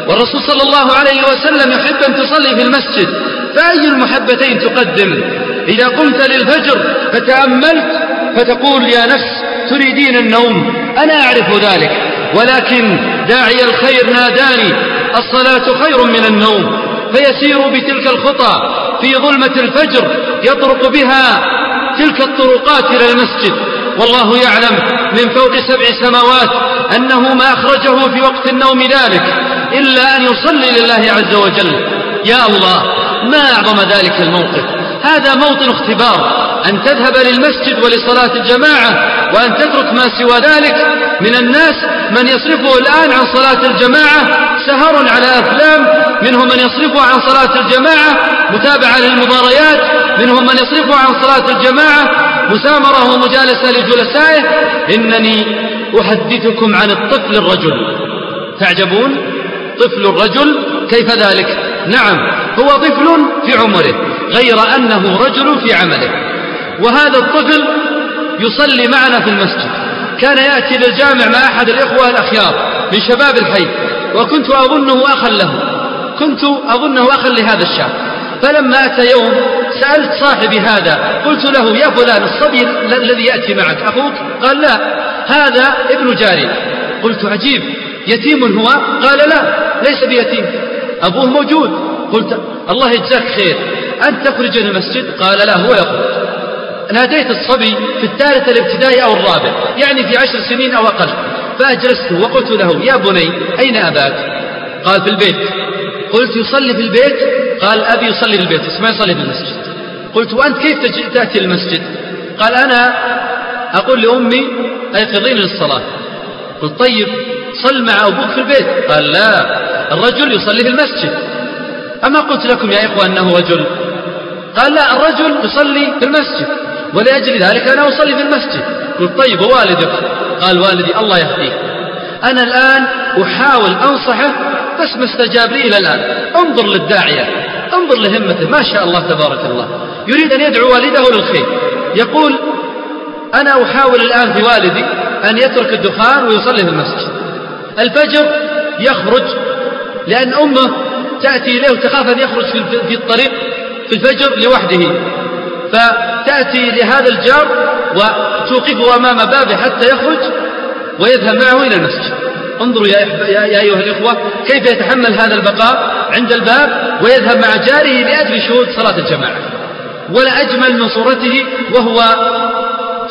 والرسول صلى الله عليه وسلم يحب أن تصلي في المسجد. فأي المحبتين تقدم. إذا قمت للفجر فتأملت فتقول يا نفس تريدين النوم أنا أعرف ذلك ولكن داعي الخير ناداني الصلاة خير من النوم. فيسير بتلك الخطى في ظلمة الفجر يطرق بها تلك الطرقات إلى المسجد. والله يعلم من فوق سبع سماوات أنه ما أخرجه في وقت النوم ذلك إلا أن يصلي لله عز وجل. يا الله. ما أعظم ذلك الموقف؟ هذا موطن اختبار أن تذهب للمسجد ولصلاة الجماعة وأن تترك ما سوى ذلك. من الناس من يصرفه الآن عن صلاة الجماعة سهر على أفلام منهم من يصرفه عن صلاة الجماعة متابعة للمباريات منهم من يصرفه عن صلاة الجماعة مسامرة ومجالسة لجلسائه. إنني أحدثكم عن الطفل الرجل. تعجبون؟ طفل الرجل كيف ذلك؟ نعم. هو طفل في عمره غير أنه رجل في عمله. وهذا الطفل يصلي معنا في المسجد. كان يأتي للجامع مع أحد الإخوة الأخيار من شباب الحي وكنت أظنه أخا له. كنت أظنه أخا لهذا الشاب. فلما أتى يوم سألت صاحبي هذا قلت له يا فلان الصبي الذي يأتي معك أخوك؟ قال لا هذا ابن جاري. قلت عجيب يتيم هو؟ قال لا ليس بيتيم أبوه موجود. قلت الله يجزاك خير. أنت تخرج من المسجد؟ قال لا هو يخرج ناديت الصبي في الثالث الابتدائي أو الرابع يعني في عشر سنين أو أقل. فأجلسته وقلت له يا بني أين أباك؟ قال في البيت. قلت يصلي في البيت؟ قال أبي يصلي في البيت بس ما يصلي في المسجد. قلت وأنت كيف تأتي المسجد؟ قال أنا أقول لأمي أيقظيني للصلاة قلت طيب صل مع أبوك في البيت. قال لا الرجل يصلي في المسجد. أما قلت لكم يا إخوة أنه رجل. قال لا الرجل يصلي في المسجد ولأجل ذلك أنا أصلي في المسجد. قلت طيب ووالدك؟ قال والدي الله يهديه أنا الآن أحاول أنصحه بس ما استجاب لي إلى الآن. انظر للداعية انظر لهمته. ما شاء الله تبارك الله. يريد أن يدعو والده للخير. يقول أنا أحاول الآن في والدي أن يترك الدخان ويصلي في المسجد. الفجر يخرج لأن أمه تأتي إليه وتخاف أن يخرج في الطريق في الفجر لوحده. فتأتي لهذا الجار وتوقفه أمام بابه حتى يخرج ويذهب معه إلى المسجد. انظروا يا, يا أيها الإخوة كيف يتحمل هذا البقاء عند الباب ويذهب مع جاره لأجل شهود صلاة الجماعة. ولا أجمل من صورته وهو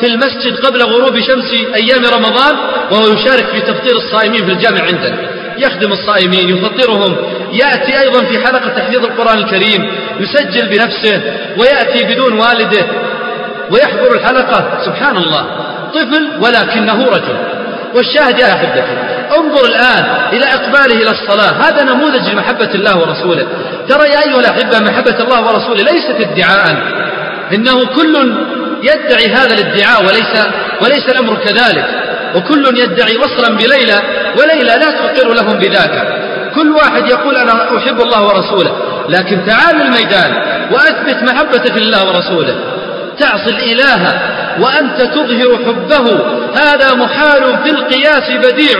في المسجد قبل غروب شمس أيام رمضان وهو يشارك في تفطير الصائمين في الجامع عندنا. يخدم الصائمين يفطرهم. يأتي أيضا في حلقة تحفيظ القرآن الكريم يسجل بنفسه ويأتي بدون والده ويحضر الحلقة. سبحان الله طفل ولكنه رجل. والشاهد يا أحبتي انظر الآن إلى إقباله إلى الصلاة. هذا نموذج لمحبة الله ورسوله. ترى يا أيها الأحبة محبة الله ورسوله ليست ادعاء. إنه كل يدعي هذا الادعاء وليس وليس الأمر كذلك. وكل يدعي وصلا بليلى وليلى لا تقر لهم بذاك. كل واحد يقول أنا أحب الله ورسوله لكن تعال الميدان وأثبت محبتك لله ورسوله. تعصي الإله وأنت تظهر حبه هذا محال في القياس بديع.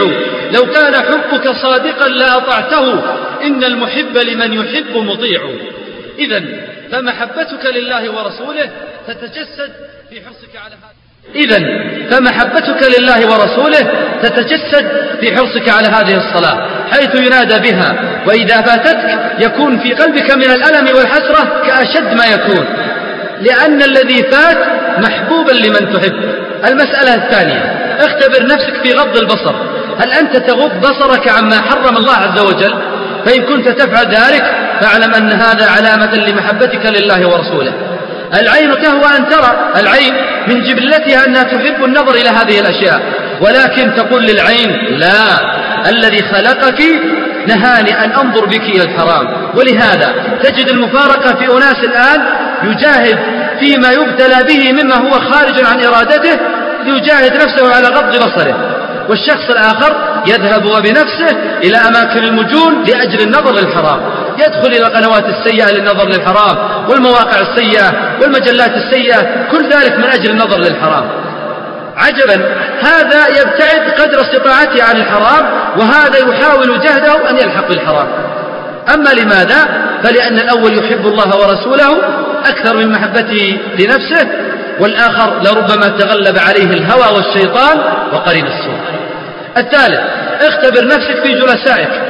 لو كان حبك صادقا لأطعته إن المحب لمن يحب مطيع. إذا فمحبتك لله ورسوله تتجسد في حرصك على هذا. إذا فمحبتك لله ورسوله تتجسد في حرصك على هذه الصلاة حيث ينادى بها وإذا فاتتك يكون في قلبك من الألم والحسرة كأشد ما يكون. لأن الذي فات محبوبا لمن تحب. المسألة الثانية اختبر نفسك في غض البصر. هل أنت تغض بصرك عما حرم الله عز وجل؟ فإن كنت تفعل ذلك فاعلم أن هذا علامة لمحبتك لله ورسوله. العين تهوى أن ترى العين من جبلتها أنها تحب النظر إلى هذه الأشياء. ولكن تقول للعين لا الذي خلقك نهاني أن أنظر بك إلى الحرام. ولهذا تجد المفارقة في أناس الآن يجاهد فيما يبتلى به مما هو خارج عن إرادته يجاهد نفسه على غض بصره. والشخص الآخر يذهب وبنفسه إلى أماكن المجون لأجل النظر للحرام. يدخل إلى القنوات السيئة للنظر للحرام والمواقع السيئة والمجلات السيئة كل ذلك من أجل النظر للحرام. عجبا هذا يبتعد قدر استطاعته عن الحرام وهذا يحاول جهده أن يلحق بالحرام. أما لماذا؟ فلأن الأول يحب الله ورسوله أكثر من محبته لنفسه والآخر لربما تغلب عليه الهوى والشيطان وقرين السوء الثالث اختبر نفسك في جلسائك.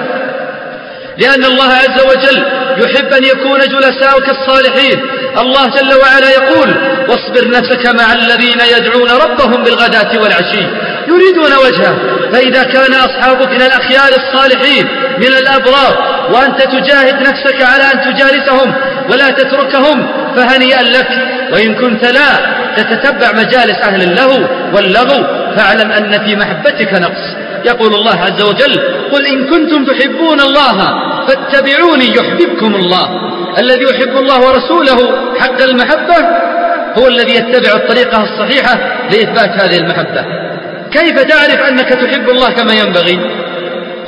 لأن الله عز وجل يحب أن يكون جلساؤك الصالحين. الله جل وعلا يقول واصبر نفسك مع الذين يدعون ربهم بالغداة والعشي. يريدون وجهه. فإذا كان أصحابك من الأخيار الصالحين من الأبرار وأنت تجاهد نفسك على أن تجالسهم ولا تتركهم فهنيئا لك. وإن كنت لا تتتبع مجالس أهل اللهو واللغو. فاعلم أن في محبتك نقص. يقول الله عز وجل قل إن كنتم تحبون الله فاتبعوني يحببكم الله. الذي يحب الله ورسوله حق المحبة هو الذي يتبع الطريقة الصحيحة لإثبات هذه المحبة. كيف تعرف أنك تحب الله كما ينبغي؟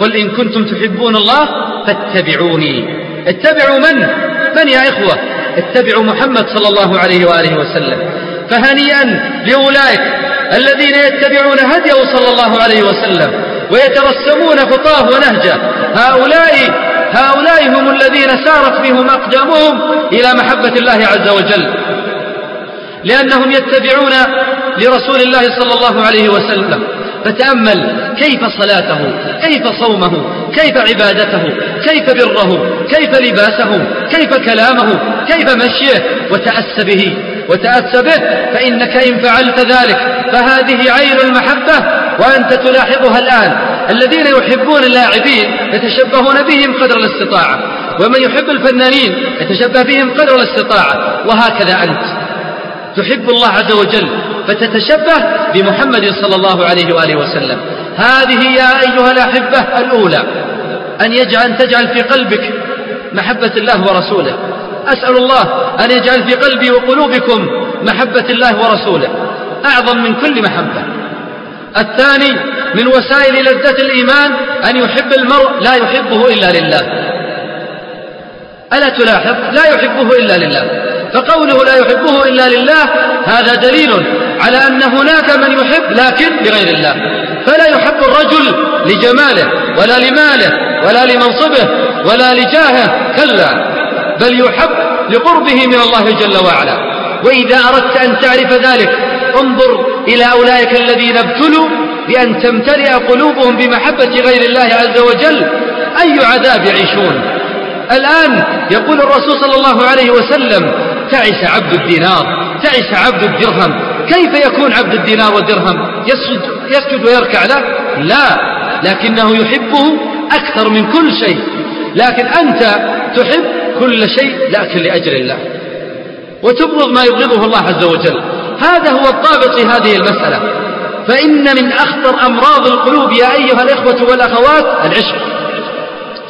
قل إن كنتم تحبون الله فاتبعوني. اتبعوا من؟ من يا إخوة؟ اتبعوا محمد صلى الله عليه وآله وسلم. فهنيئا لأولئك الذين يتبعون هديه صلى الله عليه وسلم ويترسمون خطاه ونهجه. هؤلاء هؤلاء هم الذين سارت بهم أقدامهم إلى محبة الله عز وجل. لأنهم يتبعون لرسول الله صلى الله عليه وسلم. فتأمل كيف صلاته كيف صومه كيف عبادته كيف بره كيف لباسه كيف كلامه كيف مشيه. وتأس به وتأس به فإنك إن فعلت ذلك فهذه عين المحبة وأنت تلاحظها الآن. الذين يحبون اللاعبين يتشبهون بهم قدر الاستطاعة ومن يحب الفنانين يتشبه بهم قدر الاستطاعة. وهكذا أنت. تحب الله عز وجل فتتشبه بمحمد صلى الله عليه وآله وسلم. هذه يا أيها الأحبة الأولى أن يجعل تجعل في قلبك محبة الله ورسوله. أسأل الله أن يجعل في قلبي وقلوبكم محبة الله ورسوله. أعظم من كل محبة. الثاني من وسائل لذة الإيمان أن يحب المرء لا يحبه إلا لله. ألا تلاحظ؟ لا يحبه إلا لله. فقوله لا يحبه إلا لله هذا دليل على أن هناك من يحب لكن لغير الله. فلا يحب الرجل لجماله ولا لماله ولا لمنصبه ولا لجاهه كلا. بل يحب لقربه من الله جل وعلا. وإذا أردت أن تعرف ذلك انظر إلى أولئك الذين ابتلوا بأن تمتلئ قلوبهم بمحبة غير الله عز وجل. أي عذاب يعيشون؟ الآن يقول الرسول صلى الله عليه وسلم تعس عبد الدينار تعس عبد الدرهم. كيف يكون عبد الدينار والدرهم يسجد, يسجد ويركع له؟ لا لكنه يحبه أكثر من كل شيء. لكن أنت تحب كل شيء لكن لأجل الله. وتبغض ما يبغضه الله عز وجل. هذا هو الضابط في هذه المسألة. فإن من أخطر أمراض القلوب يا أيها الإخوة والأخوات العشق.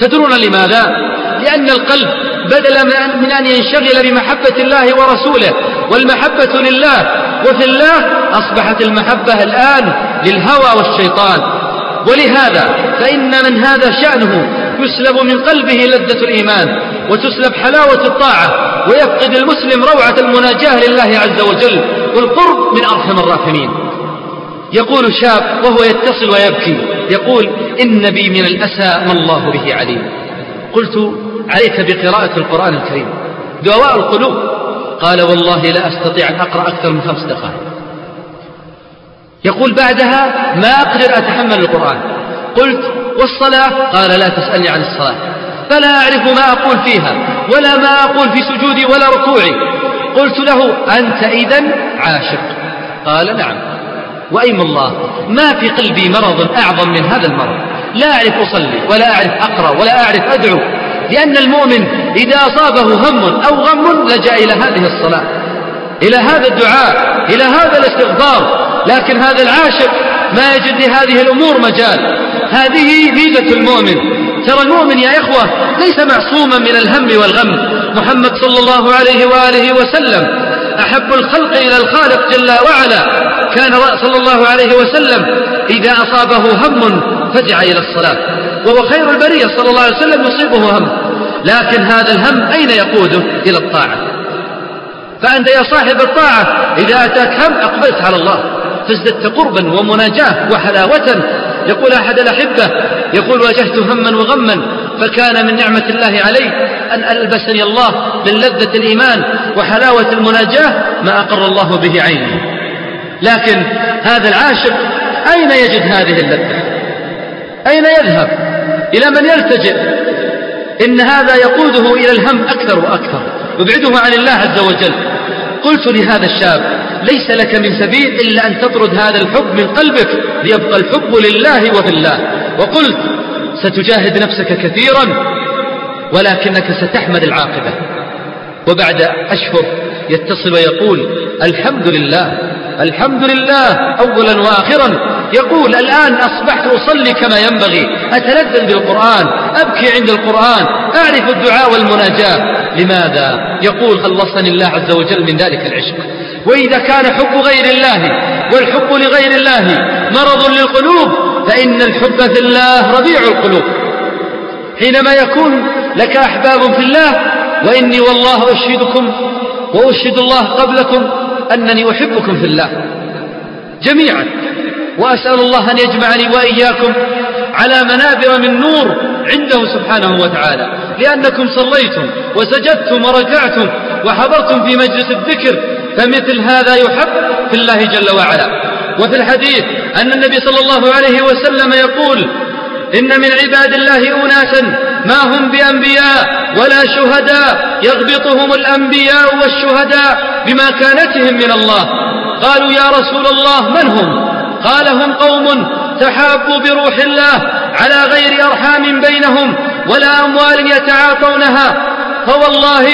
تدرون لماذا؟ لأن القلب بدل من أن ينشغل بمحبة الله ورسوله والمحبة لله. وفي الله أصبحت المحبة الآن للهوى والشيطان. ولهذا فإن من هذا شأنه يسلب من قلبه لذة الإيمان وتسلب حلاوة الطاعة ويفقد المسلم روعة المناجاة لله عز وجل والقرب من أرحم الراحمين. يقول شاب وهو يتصل ويبكي يقول إن بي من الأسى ما الله به عليم. قلت عليك بقراءة القرآن الكريم دواء القلوب. قال والله لا أستطيع أن أقرأ أكثر من خمس دقائق. يقول بعدها ما أقدر أتحمل القرآن. قلت والصلاة؟ قال لا تسألني عن الصلاة. فلا أعرف ما أقول فيها ولا ما أقول في سجودي ولا ركوعي. قلت له أنت إذا عاشق. قال نعم. وأيم الله ما في قلبي مرض أعظم من هذا المرض. لا أعرف أصلي ولا أعرف أقرأ ولا أعرف أدعو لأن المؤمن إذا أصابه هم أو غم لجأ إلى هذه الصلاة إلى هذا الدعاء إلى هذا الاستغفار لكن هذا العاشق ما يجد لهذه الأمور مجال. هذه ميزة المؤمن. ترى المؤمن يا إخوة ليس معصوما من الهم والغم. محمد صلى الله عليه وآله وسلم أحب الخلق إلى الخالق جل وعلا. كان صلى الله عليه وسلم إذا أصابه هم فزع إلى الصلاة. وهو خير البرية صلى الله عليه وسلم يصيبه هم. لكن هذا الهم أين يقوده؟ إلى الطاعة. فأنت يا صاحب الطاعة إذا أتاك هم أقبلت على الله. فازددت قربا ومناجاة وحلاوة. يقول أحد الأحبة يقول واجهت هما وغما فكان من نعمة الله علي أن ألبسني الله من لذة الإيمان وحلاوة المناجاة ما أقر الله به عيني. لكن هذا العاشق أين يجد هذه اللذة؟ أين يذهب؟ إلى من يلتجئ؟ إن هذا يقوده إلى الهم أكثر وأكثر. يبعده عن الله عز وجل. قلت لهذا الشاب ليس لك من سبيل إلا أن تطرد هذا الحب من قلبك ليبقى الحب لله وفي الله وقلت ستجاهد نفسك كثيرا ولكنك ستحمد العاقبة. وبعد أشهر يتصل ويقول الحمد لله الحمد لله أولا وآخرا. يقول الآن أصبحت أصلي كما ينبغي أتلذذ بالقرآن أبكي عند القرآن أعرف الدعاء والمناجاة. لماذا؟ يقول خلصني الله عز وجل من ذلك العشق. وإذا كان حب غير الله والحب لغير الله مرض للقلوب فإن الحب في الله ربيع القلوب. حينما يكون لك أحباب في الله وإني والله أشهدكم وأشهد الله قبلكم أنني أحبكم في الله. جميعا. وأسأل الله أن يجمعني وإياكم على منابر من نور عنده سبحانه وتعالى. لأنكم صليتم وسجدتم وركعتم وحضرتم في مجلس الذكر فمثل هذا يحب في الله جل وعلا. وفي الحديث أن النبي صلى الله عليه وسلم يقول إن من عباد الله أناسا ما هم بأنبياء ولا شهداء يغبطهم الأنبياء والشهداء بمكانتهم من الله. قالوا يا رسول الله من هم؟ قال هم قوم تحابوا بروح الله على غير أرحام بينهم ولا أموال يتعاطونها فوالله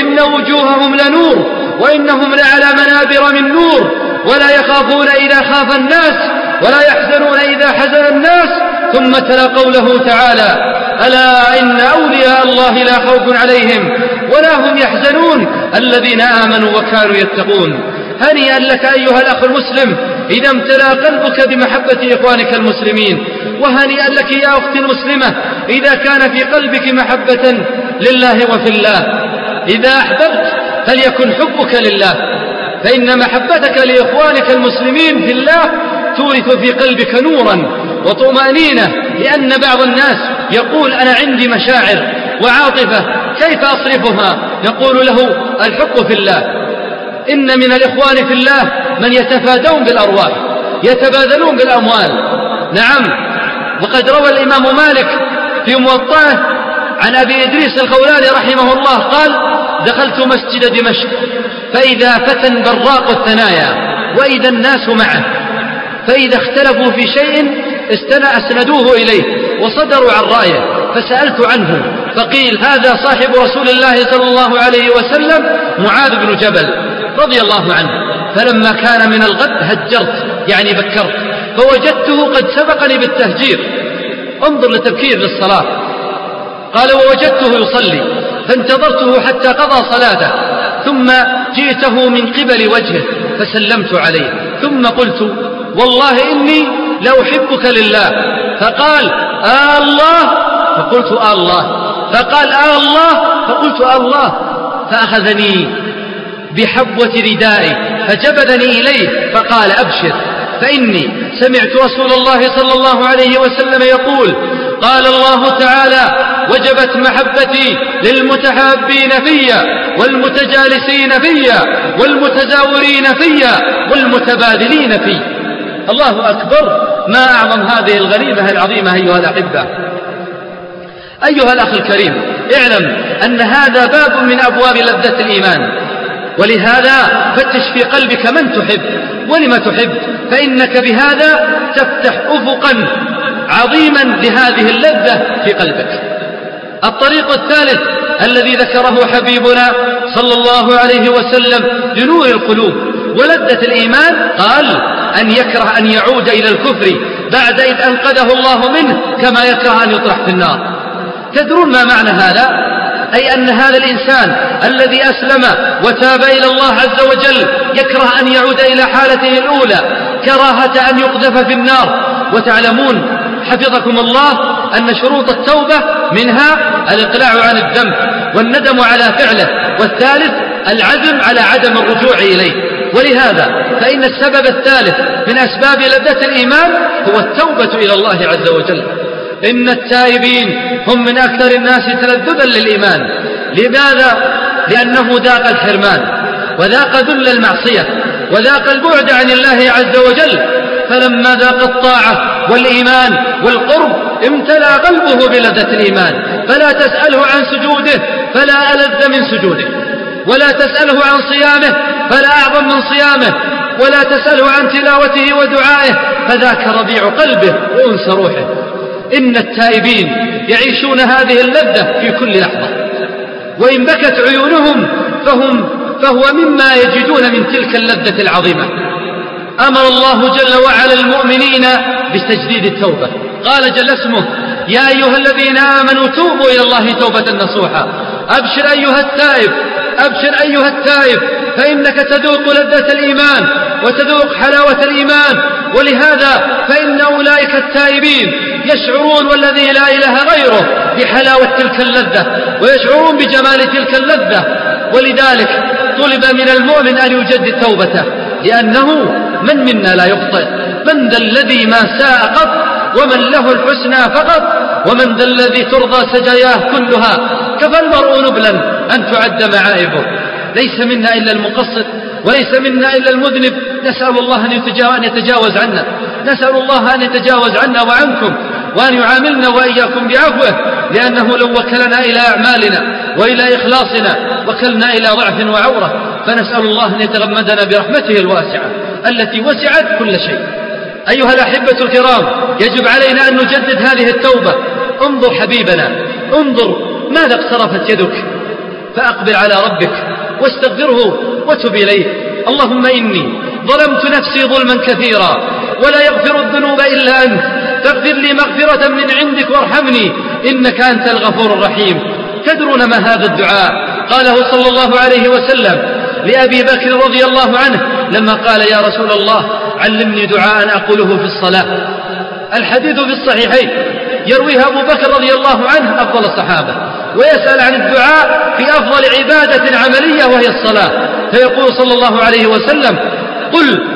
إن وجوههم لنور وإنهم لعلى منابر من نور ولا يخافون إذا خاف الناس ولا يحزنون إذا حزن الناس ثم تلا قوله تعالى ألا إن أولياء الله لا خوف عليهم ولا هم يحزنون الذين آمنوا وكانوا يتقون هنيئا لك أيها الأخ المسلم إذا امتلأ قلبك بمحبة إخوانك المسلمين وهنيئا لك يا أختي المسلمة إذا كان في قلبك محبة لله وفي الله. إذا أحببت فليكن حبك لله. فإن محبتك لإخوانك المسلمين في الله تورث في قلبك نورا وطمأنينة لأن بعض الناس يقول أنا عندي مشاعر وعاطفة كيف أصرفها؟ نقول له الحب في الله. إن من الإخوان في الله من يتفادون بالأرواح يتبادلون بالأموال. نعم وقد روى الإمام مالك في موطأه عن أبي إدريس الخولاني رحمه الله قال دخلت مسجد دمشق فإذا فتى براق الثنايا وإذا الناس معه فإذا اختلفوا في شيء أسندوه إليه وصدروا عن رأيه فسألت عنه فقيل هذا صاحب رسول الله صلى الله عليه وسلم معاذ بن جبل رضي الله عنه. فلما كان من الغد هجرت يعني بكرت. فوجدته قد سبقني بالتهجير. انظر لتبكير للصلاة. قال ووجدته يصلي. فانتظرته حتى قضى صلاته. ثم جئته من قبل وجهه فسلمت عليه. ثم قلت والله إني لأحبك لله. فقال آه الله. فقلت آه الله. فقال آه الله. فقلت آه الله. فأخذني بحبوة ردائي. فجبذني إليه فقال أبشر فإني سمعت رسول الله صلى الله عليه وسلم يقول قال الله تعالى وجبت محبتي للمتحابين فيا والمتجالسين فيا والمتزاورين فيا والمتبادلين في. الله أكبر ما أعظم هذه الغنيمة العظيمة أيها الأحبة. أيها الأخ الكريم اعلم أن هذا باب من أبواب لذة الإيمان. ولهذا فتش في قلبك من تحب ولم تحب فإنك بهذا تفتح أفقا عظيما لهذه اللذة في قلبك. الطريق الثالث الذي ذكره حبيبنا صلى الله عليه وسلم لنور القلوب ولذة الإيمان قال أن يكره أن يعود إلى الكفر بعد إذ أنقذه الله منه كما يكره أن يطرح في النار. تدرون ما معنى هذا؟ أي أن هذا الإنسان الذي أسلم وتاب إلى الله عز وجل يكره أن يعود إلى حالته الأولى كراهة أن يقذف في النار. وتعلمون حفظكم الله أن شروط التوبة منها الإقلاع عن الذنب والندم على فعله والثالث العزم على عدم الرجوع إليه. ولهذا فإن السبب الثالث من أسباب لذة الإيمان هو التوبة إلى الله عز وجل. إن التائبين هم من أكثر الناس تلذذا للإيمان. لماذا؟ لأنه ذاق الحرمان وذاق ذل المعصية وذاق البعد عن الله عز وجل. فلما ذاق الطاعة والإيمان والقرب امتلأ قلبه بلذة الإيمان. فلا تسأله عن سجوده فلا ألذ من سجوده. ولا تسأله عن صيامه فلا أعظم من صيامه. ولا تسأله عن تلاوته ودعائه فذاك ربيع قلبه وأنس روحه. إن التائبين يعيشون هذه اللذة في كل لحظة. وإن بكت عيونهم فهم فهو مما يجدون من تلك اللذة العظيمة. أمر الله جل وعلا المؤمنين بتجديد التوبة. قال جل اسمه يا أيها الذين آمنوا توبوا إلى الله توبة نصوحا. أبشر أيها التائب أبشر أيها التائب فإنك تذوق لذة الإيمان وتذوق حلاوة الإيمان ولهذا فإن أولئك التائبين يشعرون والذي لا إله غيره بحلاوة تلك اللذة ويشعرون بجمال تلك اللذة ولذلك طلب من المؤمن أن يجدد توبته لأنه من منا لا يخطئ من ذا الذي ما ساء قط ومن له الحسنى فقط ومن ذا الذي ترضى سجاياه كلها. كفى المرء نبلا أن تعد معائبه ليس منا إلا المقصر وليس منا إلا المذنب. نسأل الله أن يتجاوز عنا. نسأل الله أن يتجاوز عنا وعنكم وأن يعاملنا وإياكم بعفوه لأنه لو وكلنا إلى أعمالنا وإلى إخلاصنا وكلنا إلى ضعف وعورة فنسأل الله أن يتغمدنا برحمته الواسعة التي وسعت كل شيء. أيها الأحبة الكرام يجب علينا أن نجدد هذه التوبة. انظر حبيبنا انظر ماذا اقترفت يدك. فأقبل على ربك واستغفره وتب إليه. اللهم إني ظلمت نفسي ظلما كثيرا ولا يغفر الذنوب إلا أنت. فاغفر لي مغفرة من عندك وارحمني إنك أنت الغفور الرحيم. تدرون ما هذا الدعاء؟ قاله صلى الله عليه وسلم لأبي بكر رضي الله عنه لما قال يا رسول الله علمني دعاء أقوله في الصلاة. الحديث في الصحيحين يرويها أبو بكر رضي الله عنه أفضل الصحابة ويسأل عن الدعاء في أفضل عبادة عملية وهي الصلاة. فيقول صلى الله عليه وسلم قل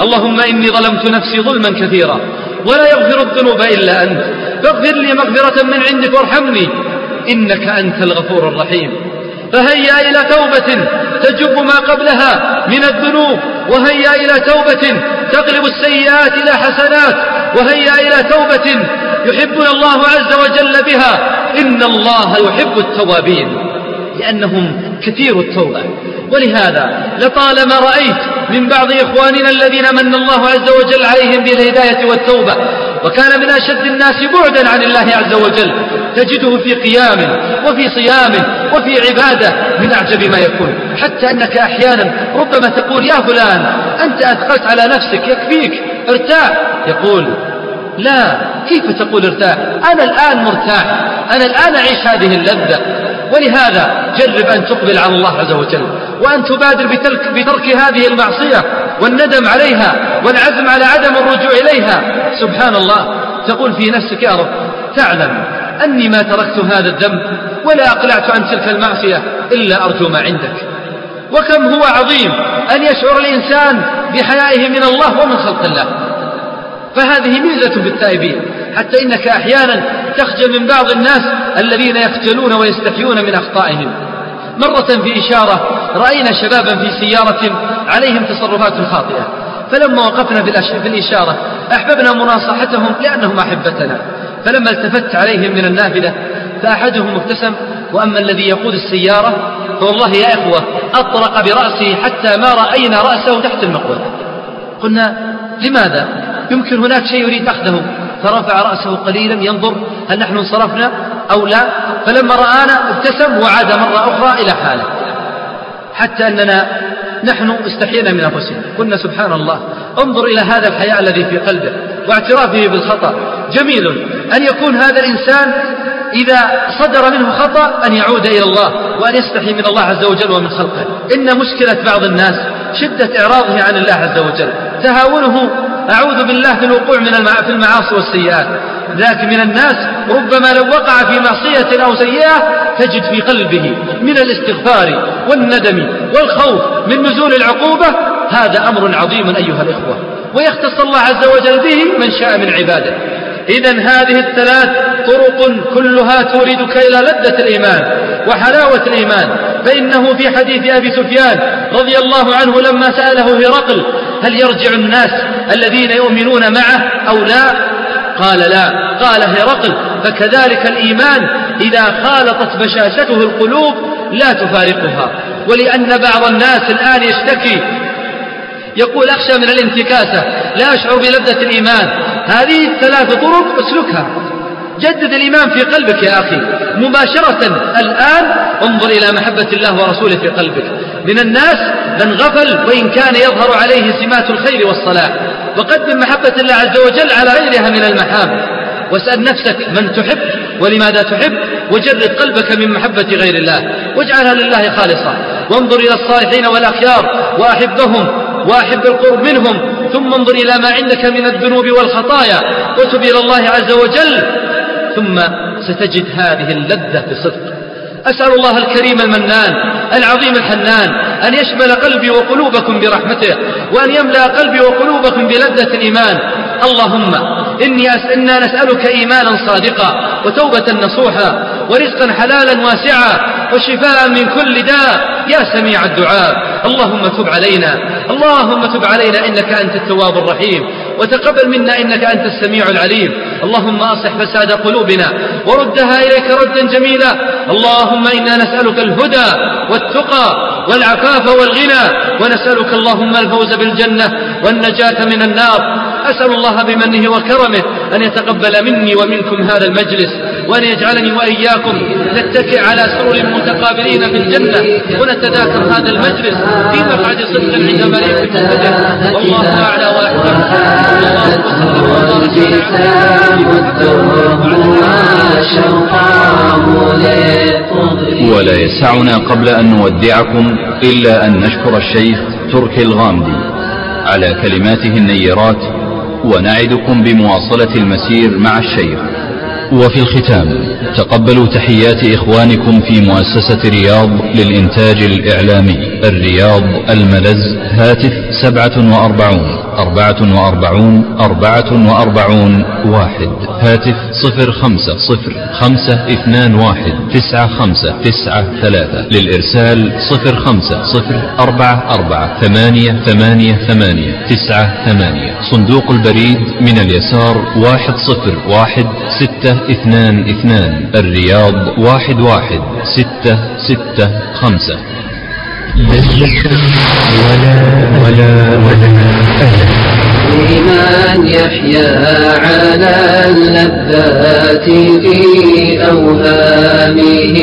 اللهم إني ظلمت نفسي ظلما كثيرا ولا يغفر الذنوب إلا أنت فاغفر لي مغفرة من عندك وارحمني إنك أنت الغفور الرحيم. فهيا إلى توبة تجب ما قبلها من الذنوب وهيا إلى توبة تقلب السيئات إلى حسنات وهيا إلى توبة يحبنا الله عز وجل بها. إن الله يحب التوابين لأنهم كثير التوبة. ولهذا لطالما رأيت من بعض إخواننا الذين من الله عز وجل عليهم بالهداية والتوبة وكان من أشد الناس بعدا عن الله عز وجل. تجده في قيام وفي صيام وفي عبادة من أعجب ما يكون. حتى أنك أحيانا ربما تقول يا فلان أنت أثقلت على نفسك يكفيك ارتاح. يقول لا كيف تقول ارتاح؟ أنا الآن مرتاح أنا الآن أعيش هذه اللذة. ولهذا جرب أن تقبل على الله عز وجل وأن تبادر بترك, بترك هذه المعصية والندم عليها والعزم على عدم الرجوع إليها. سبحان الله تقول في نفسك يا رب تعلم أني ما تركت هذا الذنب ولا أقلعت عن تلك المعصية إلا أرجو ما عندك. وكم هو عظيم أن يشعر الإنسان بحيائه من الله ومن خلق الله. فهذه ميزة في التائبين حتى إنك أحيانا تخجل من بعض الناس الذين يخجلون ويستحيون من أخطائهم. مرة في إشارة رأينا شبابا في سيارة عليهم تصرفات خاطئة. فلما وقفنا في الإشارة أحببنا مناصحتهم لأنهم أحبتنا. فلما التفت عليهم من النافذة فأحدهم ابتسم وأما الذي يقود السيارة فوالله يا إخوة أطرق برأسه حتى ما رأينا رأسه تحت المقود قلنا لماذا؟ يمكن هناك شيء يريد أخذه. فرفع رأسه قليلا ينظر هل نحن انصرفنا أو لا. فلما رآنا ابتسم وعاد مرة أخرى إلى حاله. حتى أننا نحن استحينا من أنفسنا. قلنا سبحان الله انظر إلى هذا الحياء الذي في قلبه واعترافه بالخطأ. جميل أن يكون هذا الإنسان إذا صدر منه خطأ أن يعود إلى الله وأن يستحي من الله عز وجل ومن خلقه. إن مشكلة بعض الناس شدة إعراضه عن الله عز وجل. تهاونه أعوذ بالله من الوقوع من في المعاصي والسيئات. ذاك من الناس ربما لو وقع في معصية أو سيئة تجد في قلبه من الاستغفار والندم والخوف من نزول العقوبة. هذا أمر عظيم أيها الإخوة. ويختص الله عز وجل به من شاء من عباده. إذا هذه الثلاث طرق كلها توردك إلى لذة الإيمان وحلاوة الإيمان. فإنه في حديث أبي سفيان رضي الله عنه لما سأله هرقل هل يرجع الناس الذين يؤمنون معه أو لا؟ قال لا. قال هرقل فكذلك الإيمان إذا خالطت بشاشته القلوب لا تفارقها. ولأن بعض الناس الآن يشتكي يقول أخشى من الانتكاسة لا أشعر بلذة الإيمان. هذه الثلاث طرق اسلكها. جدد الإيمان في قلبك يا أخي. مباشرة الآن انظر إلى محبة الله ورسوله في قلبك. من الناس من غفل وإن كان يظهر عليه سمات الخير والصلاح. وقدم محبة الله عز وجل على غيرها من المحام. واسأل نفسك من تحب ولماذا تحب. وجرد قلبك من محبة غير الله. واجعلها لله خالصة. وانظر إلى الصالحين والأخيار. وأحبهم. وأحب القرب منهم ثم انظر إلى ما عندك من الذنوب والخطايا. وتب إلى الله عز وجل. ثم ستجد هذه اللذة بصدق أسأل الله الكريم المنان العظيم الحنان أن يشمل قلبي وقلوبكم برحمته وأن يملأ قلبي وقلوبكم بلذة الإيمان. اللهم إني أسألنا نسألك إيمانا صادقا وتوبة نصوحا ورزقا حلالا واسعا. وشفاء من كل داء. يا سميع الدعاء اللهم تب علينا. اللهم تب علينا إنك أنت التواب الرحيم. وتقبل منا إنك أنت السميع العليم. اللهم أصلح فساد قلوبنا وردها إليك ردا جميلا. اللهم إنا نسألك الهدى والتقى والعفاف والغنى. ونسألك اللهم الفوز بالجنة والنجاة من النار. أسأل الله بمنه وكرمه أن يتقبل مني ومنكم هذا المجلس. وأن يجعلني وإياكم نتكئ على سرر متقابلين في الجنة. ونتذاكر هذا المجلس في مقعد صدق عند مليك مقتدر والله أعلى وأحكم ولا يسعنا قبل أن نودعكم إلا أن نشكر الشيخ تركي الغامدي على كلماته النيرات ونعدكم بمواصلة المسير مع الشيخ. وفي الختام تقبلوا تحيات إخوانكم في مؤسسة رياض للإنتاج الإعلامي الرياض الملز هاتف سبعة وأربعون. أربعة وأربعون أربعة وأربعون واحد. هاتف صفر خمسة صفر خمسة اثنان واحد. تسعة خمسة تسعة ثلاثة. للإرسال صفر خمسة صفر أربعة أربعة. ثمانية ثمانية ثمانية. تسعة ثمانية. صندوق البريد من اليسار واحد صفر واحد ستة اثنان اثنان. الرياض واحد واحد ستة ستة خمسة. ولا ولا ولا لمن يحيا على اللذات في أوهامه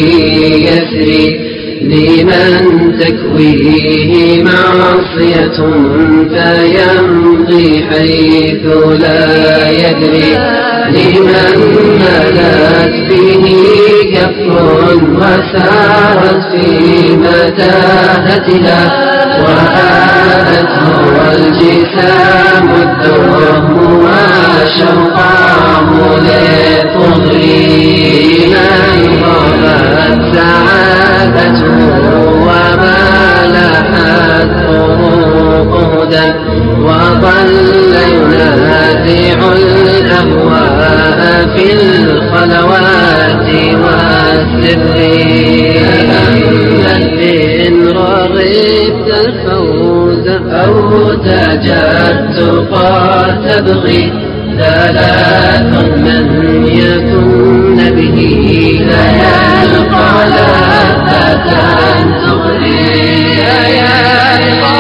يسري لمن تكويه معصية فيمضي حيث لا يدري. لمن ملت به كف وسارت في متاهتها وآلته الجسام الدهم وشوقاه لطغي من ضلت سعادته وما لحت طرق هدى وظل ينازع الأهواء في الخلوات والسر. إن رغبت الفوز أو تجدت تبغي ثلاث من يكن به لا يلقى لا يلقى لذة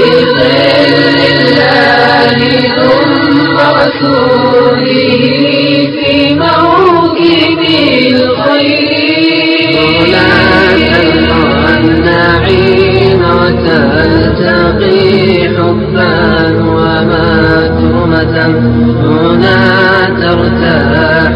بظل ثم رسوله في موكب الخير ولا تلقى النعيم وتلتقي حبا وماتمة هنا ترتاح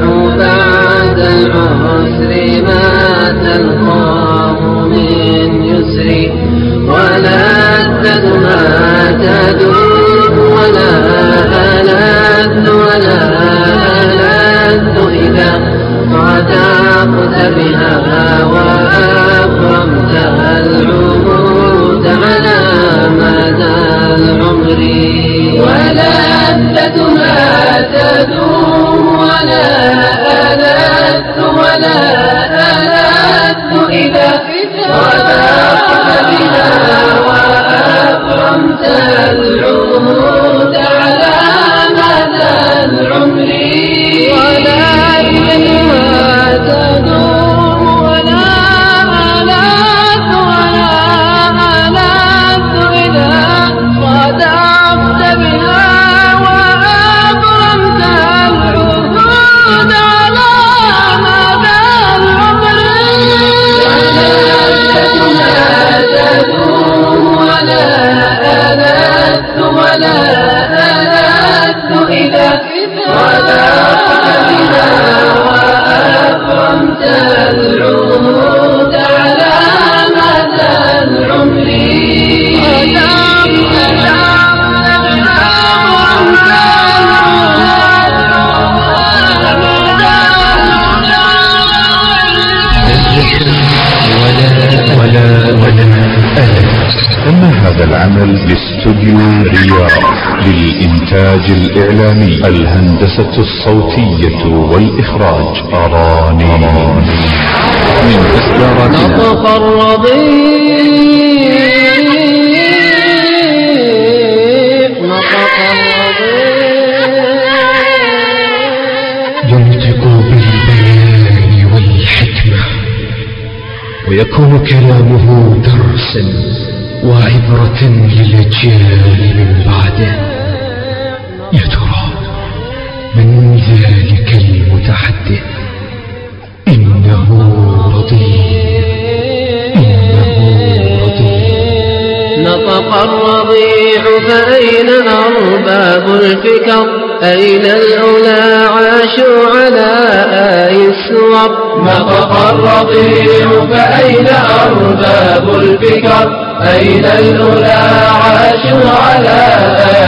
وأكرمت وأكرمت هذا العمل لاستوديو رياض للإنتاج الإعلامي الهندسة الصوتية والإخراج أراني من إصداراتنا. نطق الرضيع. نطق الرضيع. ينطق بالبيان والحكمة ويكون كلامه درسا. وعبرة للأجيال من بعده يا ترى من ذلك المتحدث إنه رضيع إنه رضيع نطق الرضيع فأين أرباب الفكر؟ أين الأولى عاشوا على آي السور؟ نطق الرضيع فأين أرباب الفكر؟ أين الأولى عاشوا على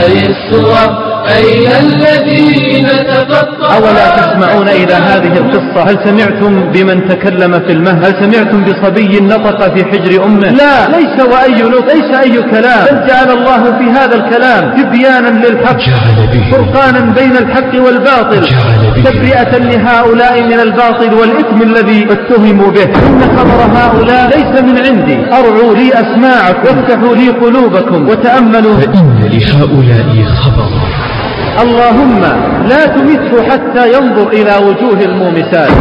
آي السور؟ أين الذين تفطروا؟ أولا تسمعون إلى هذه القصة. هل سمعتم بمن تكلم في المهد؟ هل سمعتم بصبي نطق في حجر أمه؟ لا. ليس وأي نطق ليس أي كلام. بل جعل الله في هذا الكلام تبيانا للحق جعل به. فرقانا بين الحق والباطل جعل تبرئة لهؤلاء من الباطل والإثم الذي اتهموا به. إن خبر هؤلاء ليس من عندي. أرعوا لي أسماعكم وافتحوا لي قلوبكم وتأملوا. فإن لهؤلاء خبرا اللهم لا تمته حتى ينظر إلى وجوه المومسات.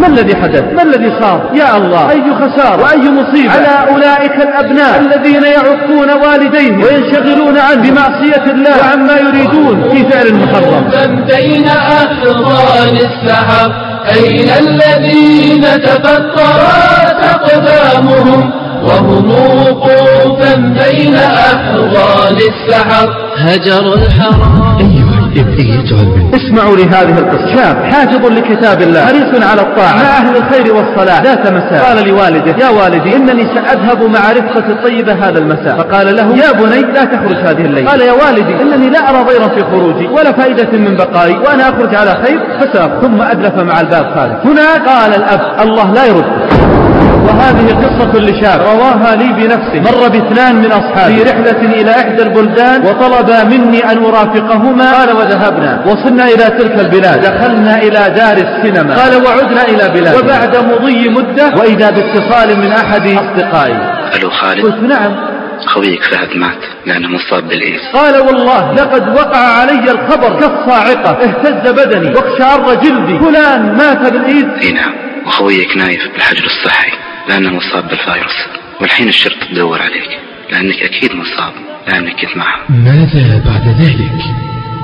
ما الذي حدث؟ ما الذي صار؟ يا الله أي خسارة وأي مصيبة؟ على أولئك الأبناء الذين يعقون والديهم وينشغلون عن بمعصية الله وعما يريدون في فعل محرم. بين أحضان السحر أين الذين تفطرت أقدامهم؟ وهم وقوفا بين أحضان السحر. هجروا الحرام. أيها اجعل من اسمعوا لهذه القصة. شاب حافظ لكتاب الله. حريص على الطاعة. مع أهل الخير والصلاة. ذات مساء. قال لوالده يا والدي إنني سأذهب مع رفقة الطيبة هذا المساء. فقال له يا بني لا تخرج هذه الليلة. قال يا والدي إنني لا أرى ضيرا في خروجي ولا فائدة من بقائي وأنا أخرج على خير فساق ثم أدلف مع الباب خارج هنا قال الأب الله لا يرد. وهذه قصة لشاب رواها لي بنفسه مر باثنان من أصحابي. في رحلة إلى إحدى البلدان وطلبا مني أن أرافقهما. قال وذهبنا. وصلنا إلى تلك البلاد. دخلنا إلى دار السينما. قال وعدنا إلى بلاد وبعد مضي مدة وإذا باتصال من أحد أصدقائي. ألو خالد. قلت نعم. خويك فهد مات لأنه مصاب بالإيدز قال والله لقد وقع علي الخبر. كالصاعقة اهتز بدني. واقشعر جلدي. فلان مات بالإيد. إي نعم. وخويك نايف بالحجر الصحي. لأنه مصاب بالفيروس والحين الشرطة تدور عليك لأنك أكيد مصاب لأنك كنت معهم. ماذا بعد ذلك؟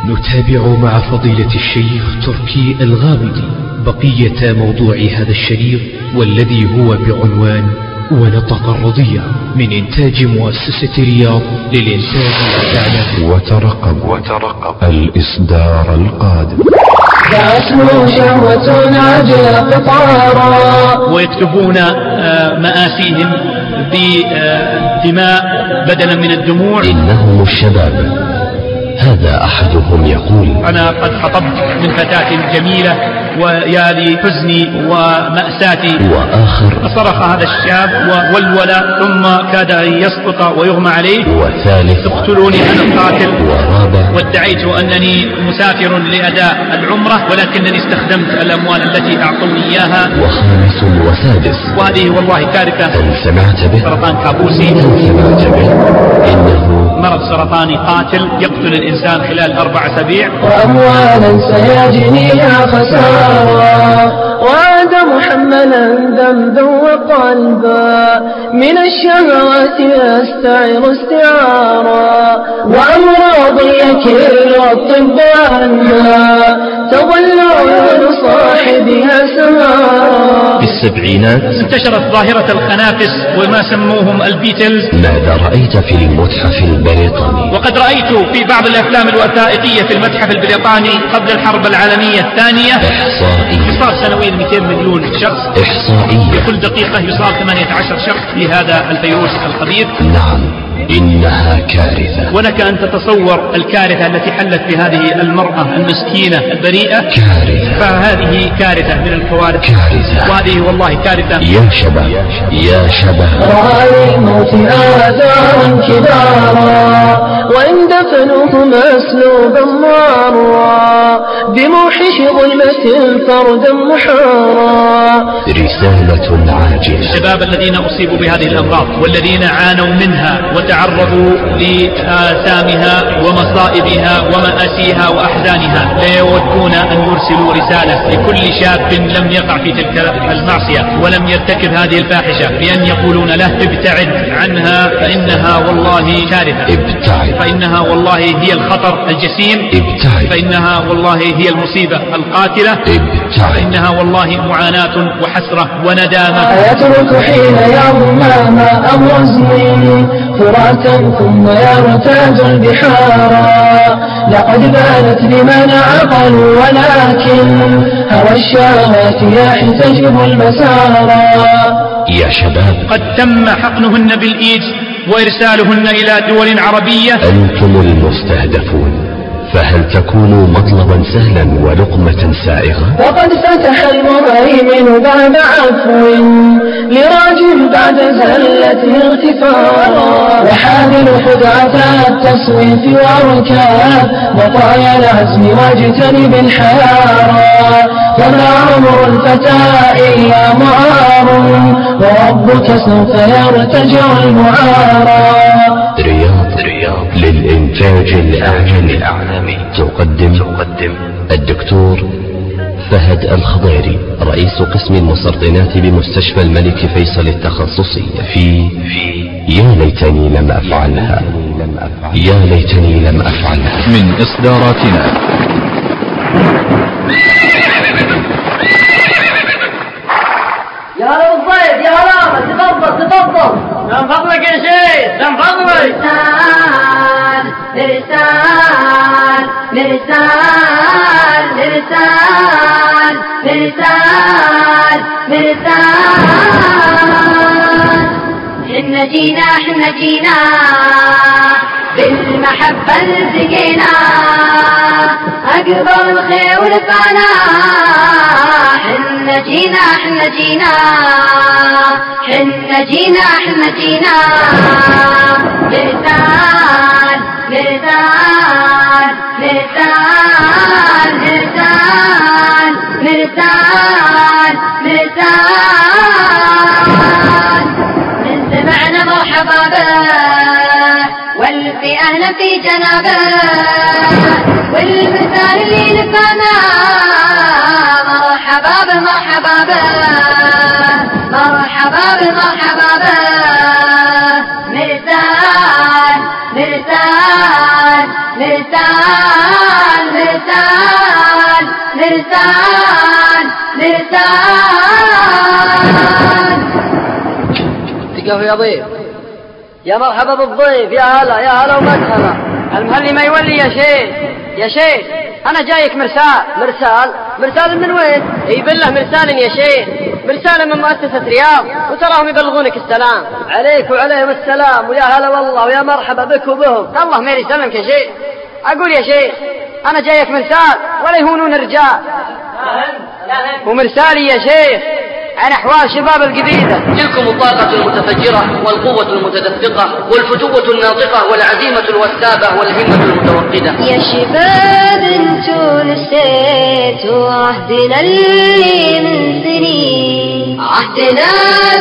نتابع مع فضيلة الشيخ تركي الغامدي بقية موضوع هذا الشريط والذي هو بعنوان ونطق الرضيع من إنتاج مؤسسة رياض للإنتاج وترقب وترقب الإصدار القادم. فأسمو شهوة عجل قطارا ويكتبون آه، مآسيهم بدماء بدلا من الدموع. إنهم الشباب. هذا أحدهم يقول. أنا قد خطبت من فتاة جميلة ويا لحزني ومأساتي. وآخر فصرخ هذا الشاب وولول ثم كاد أن يسقط ويغمى عليه. وثالث اقتلوني أنا القاتل. ورابع وادعيت أنني مسافر لأداء العمرة ولكنني استخدمت الأموال التي أعطوني إياها. وخامس وسادس. وهذه والله كارثة. هل سمعت به؟ سرطان كابوسي. هل سمعت به؟ إنه مرض سرطاني قاتل يقتل الإنسان خلال أربع أسابيع. وأموالا سيجنيها Oh. وعد محملا ذنبا وقلبا. من الشهوات يستعر استعارا. وأمراض يكل الطب عنها تظل عيون صاحبها سهارا في السبعينات انتشرت ظاهرة الخنافس وما سموهم البيتلز ماذا رأيت في المتحف البريطاني؟ وقد رأيت في بعض الأفلام الوثائقية في المتحف البريطاني قبل الحرب العالمية الثانية. إحصائية يصاب سنويا 200 مليون شخص. إحصائية. كل دقيقة يصاب 18 شخص بهذا الفيروس الخبيث. نعم إنها كارثة. ولك أن تتصور الكارثة التي حلت بهذه المرأة المسكينة البريئة. كارثة. فهذه كارثة من الكوارث. كارثة. وهذه والله كارثة. يا شباب يا شباب رأى للموت آثارا كبارا وإن دفنوه مسلوبا مارا بموحش ظلمة فردا محارا. رسالة عاجلة. الشباب الذين أصيبوا بهذه الأمراض والذين عانوا منها وتعرضوا لآثامها ومصائبها ومآسيها وأحزانها لا يودون أن يرسلوا رسالة لكل شاب لم يقع في تلك المعصية ولم يرتكب هذه الفاحشة بأن يقولون له ابتعد عنها فإنها والله كارثة ابتعد. فإنها والله هي الخطر الجسيم. ابتعد. فإنها والله هي المصيبة القاتلة. ابتعد. فإنها والله معاناة وحسرة وندامة. أيترك حين يرمى ماء وزني فراتا ثم يرتاج البحارا لقد بانت لمن عقلوا ولكن هوى الشهوات يحتجب المسارا يا شباب. قد تم حقنهن بالإيدز وإرسالهن إلى دول عربية. أنتم المستهدفون. فهل تكونوا مطلبا سهلا ولقمة سائغة؟ وقد فتح المهيمن بعد عفو لراجل بعد زلة اغتفارا وحامل خدعة التصويف واركاب وطايا العزم واجتنب الحيارى وما عمر الفتى إلا معار وربك سوف يرتجع المعارى للإنتاج الإعلامي تقدم تقدم. الدكتور فهد الخضيري رئيس قسم المسرطنات بمستشفى الملك فيصل التخصصي. في في يا ليتني لم أفعلها. يا ليتني لم أفعلها. من إصداراتنا. يا رب الضيف يا رامة تفضل تفضل. من فضلك يا شيخ من فضلك. لسان لسان لسان لسان لسان حنا جينا حنا جينا. بالمحبة التقينا أقبل الخير ونفعنا حنا جينا حنا جينا. حنا جينا حنا جينا. لسان لسان لسان لسان لسان لسان من سمعنا مرحبا بك. في جنابه والمثال اللي لفانا مرحبا بمرحبا مرحبا بمرحبا به مرسال مرسال مرسال مرسال مرسال مرسال. تقف يا ضيف. يا مرحبا بالضيف يا هلا يا هلا ومرحبا. المهلي ما يولي يا شيخ يا شيخ. أنا جايك مرسال. مرسال؟ مرسال من وين؟ إي بالله مرسال يا شيخ. مرسال من مؤسسة رياض وتراهم يبلغونك السلام. عليك وعليهم السلام ويا هلا والله ويا مرحبا بك وبهم. الله ما يسلمك يا شيخ. أقول يا شيخ أنا جايك مرسال ولا يهونون الرجال ومرسالي يا شيخ. عن أحوال شباب القبيلة. تلكم الطاقة المتفجرة والقوة المتدفقة والفتوة الناطقة والعزيمة الوثابة والهمة المتوقدة. يا شباب انتو نسيتوا عهدنا اللي من سنين. عهدنا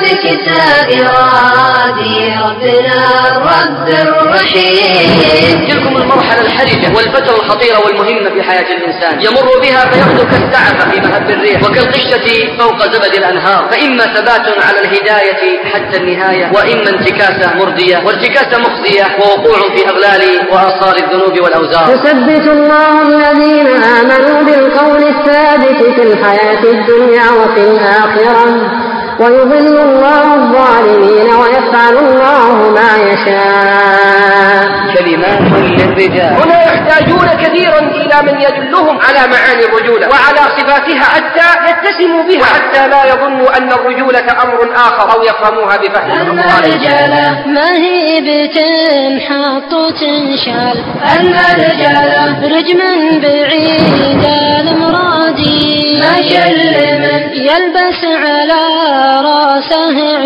بكتاب إرادي ربنا الرب الرحيم. تلكم المرحلة الحرجة والفترة الخطيرة والمهمة في حياة الإنسان. يمر بها فيغدو كالسعفة في مهب الريح وكالقشة فوق زبد الأنهار. فإما ثبات على الهداية حتى النهاية وإما انتكاسة مردية وارتكاسة مخزية ووقوع في أغلال وآثار الذنوب والأوزار. يثبت الله الذين آمنوا بالقول الثابت في الحياة الدنيا وفي الآخرة ويضل الله الظالمين ويفعل الله ما يشاء. كلمات للرجال. هنا يحتاجون كثيرا من يدلهم على معاني الرجولة وعلى صفاتها حتى يتسموا بها. وحتى لا يظنوا أن الرجولة أمر آخر أو يفهموها بفهم. المرجلة ما هي بتنحط وتنشال المرجلة رجما بعيد المرادي ما يل من يلبس على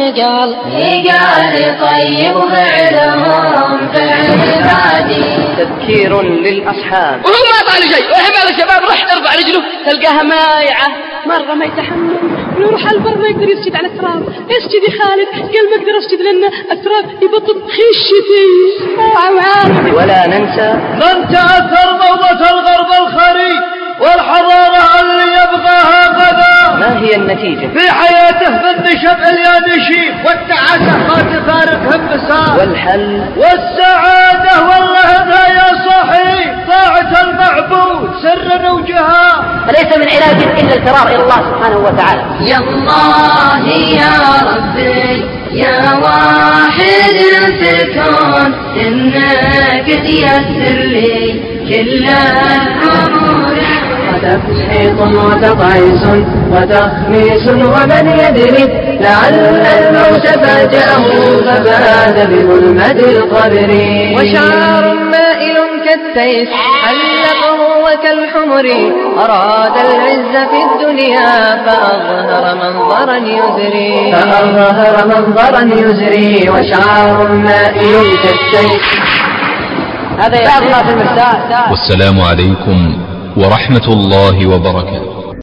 راسه عقال عقال طيب فعلهم فعل عادي تذكير للأصحاب. وهو ما طال جاي وهم الشباب راح ترفع رجله. تلقاها مايعة. مرة ما يتحمل. نروح على البر ما يقدر يسجد على التراب. اسجد يا خالد قال ما أقدر اسجد لأن التراب يبطل خشتي ولا ننسى من تأثر موضة الغرب الخري والحضارة اللي يبغاها غدا. ما هي النتيجة؟ في حياته بالنشب اليانشي والتعاسة ما تفارق هم بسام والحل؟ والسعادة والله هذا يا صاحي طاعة المعبود سرا وجهارا ليس من علاج إلا الفرار إلى الله سبحانه وتعالى؟ يا الله يا ربي يا واحد في الكون إنك تيسر لي كل الأمور. وتفحيط وتقعيس وتخميس ومن يدري لعل الموت فاجأه فباد بظلمة القبر وشعر مائل كالسيف حلقه وكالحمر أراد العز في الدنيا فأظهر منظرا يزري. فأظهر منظرا يزري وشعر مائل كالسيف هذا يا في المرسال والسلام عليكم ورحمة الله وبركاته.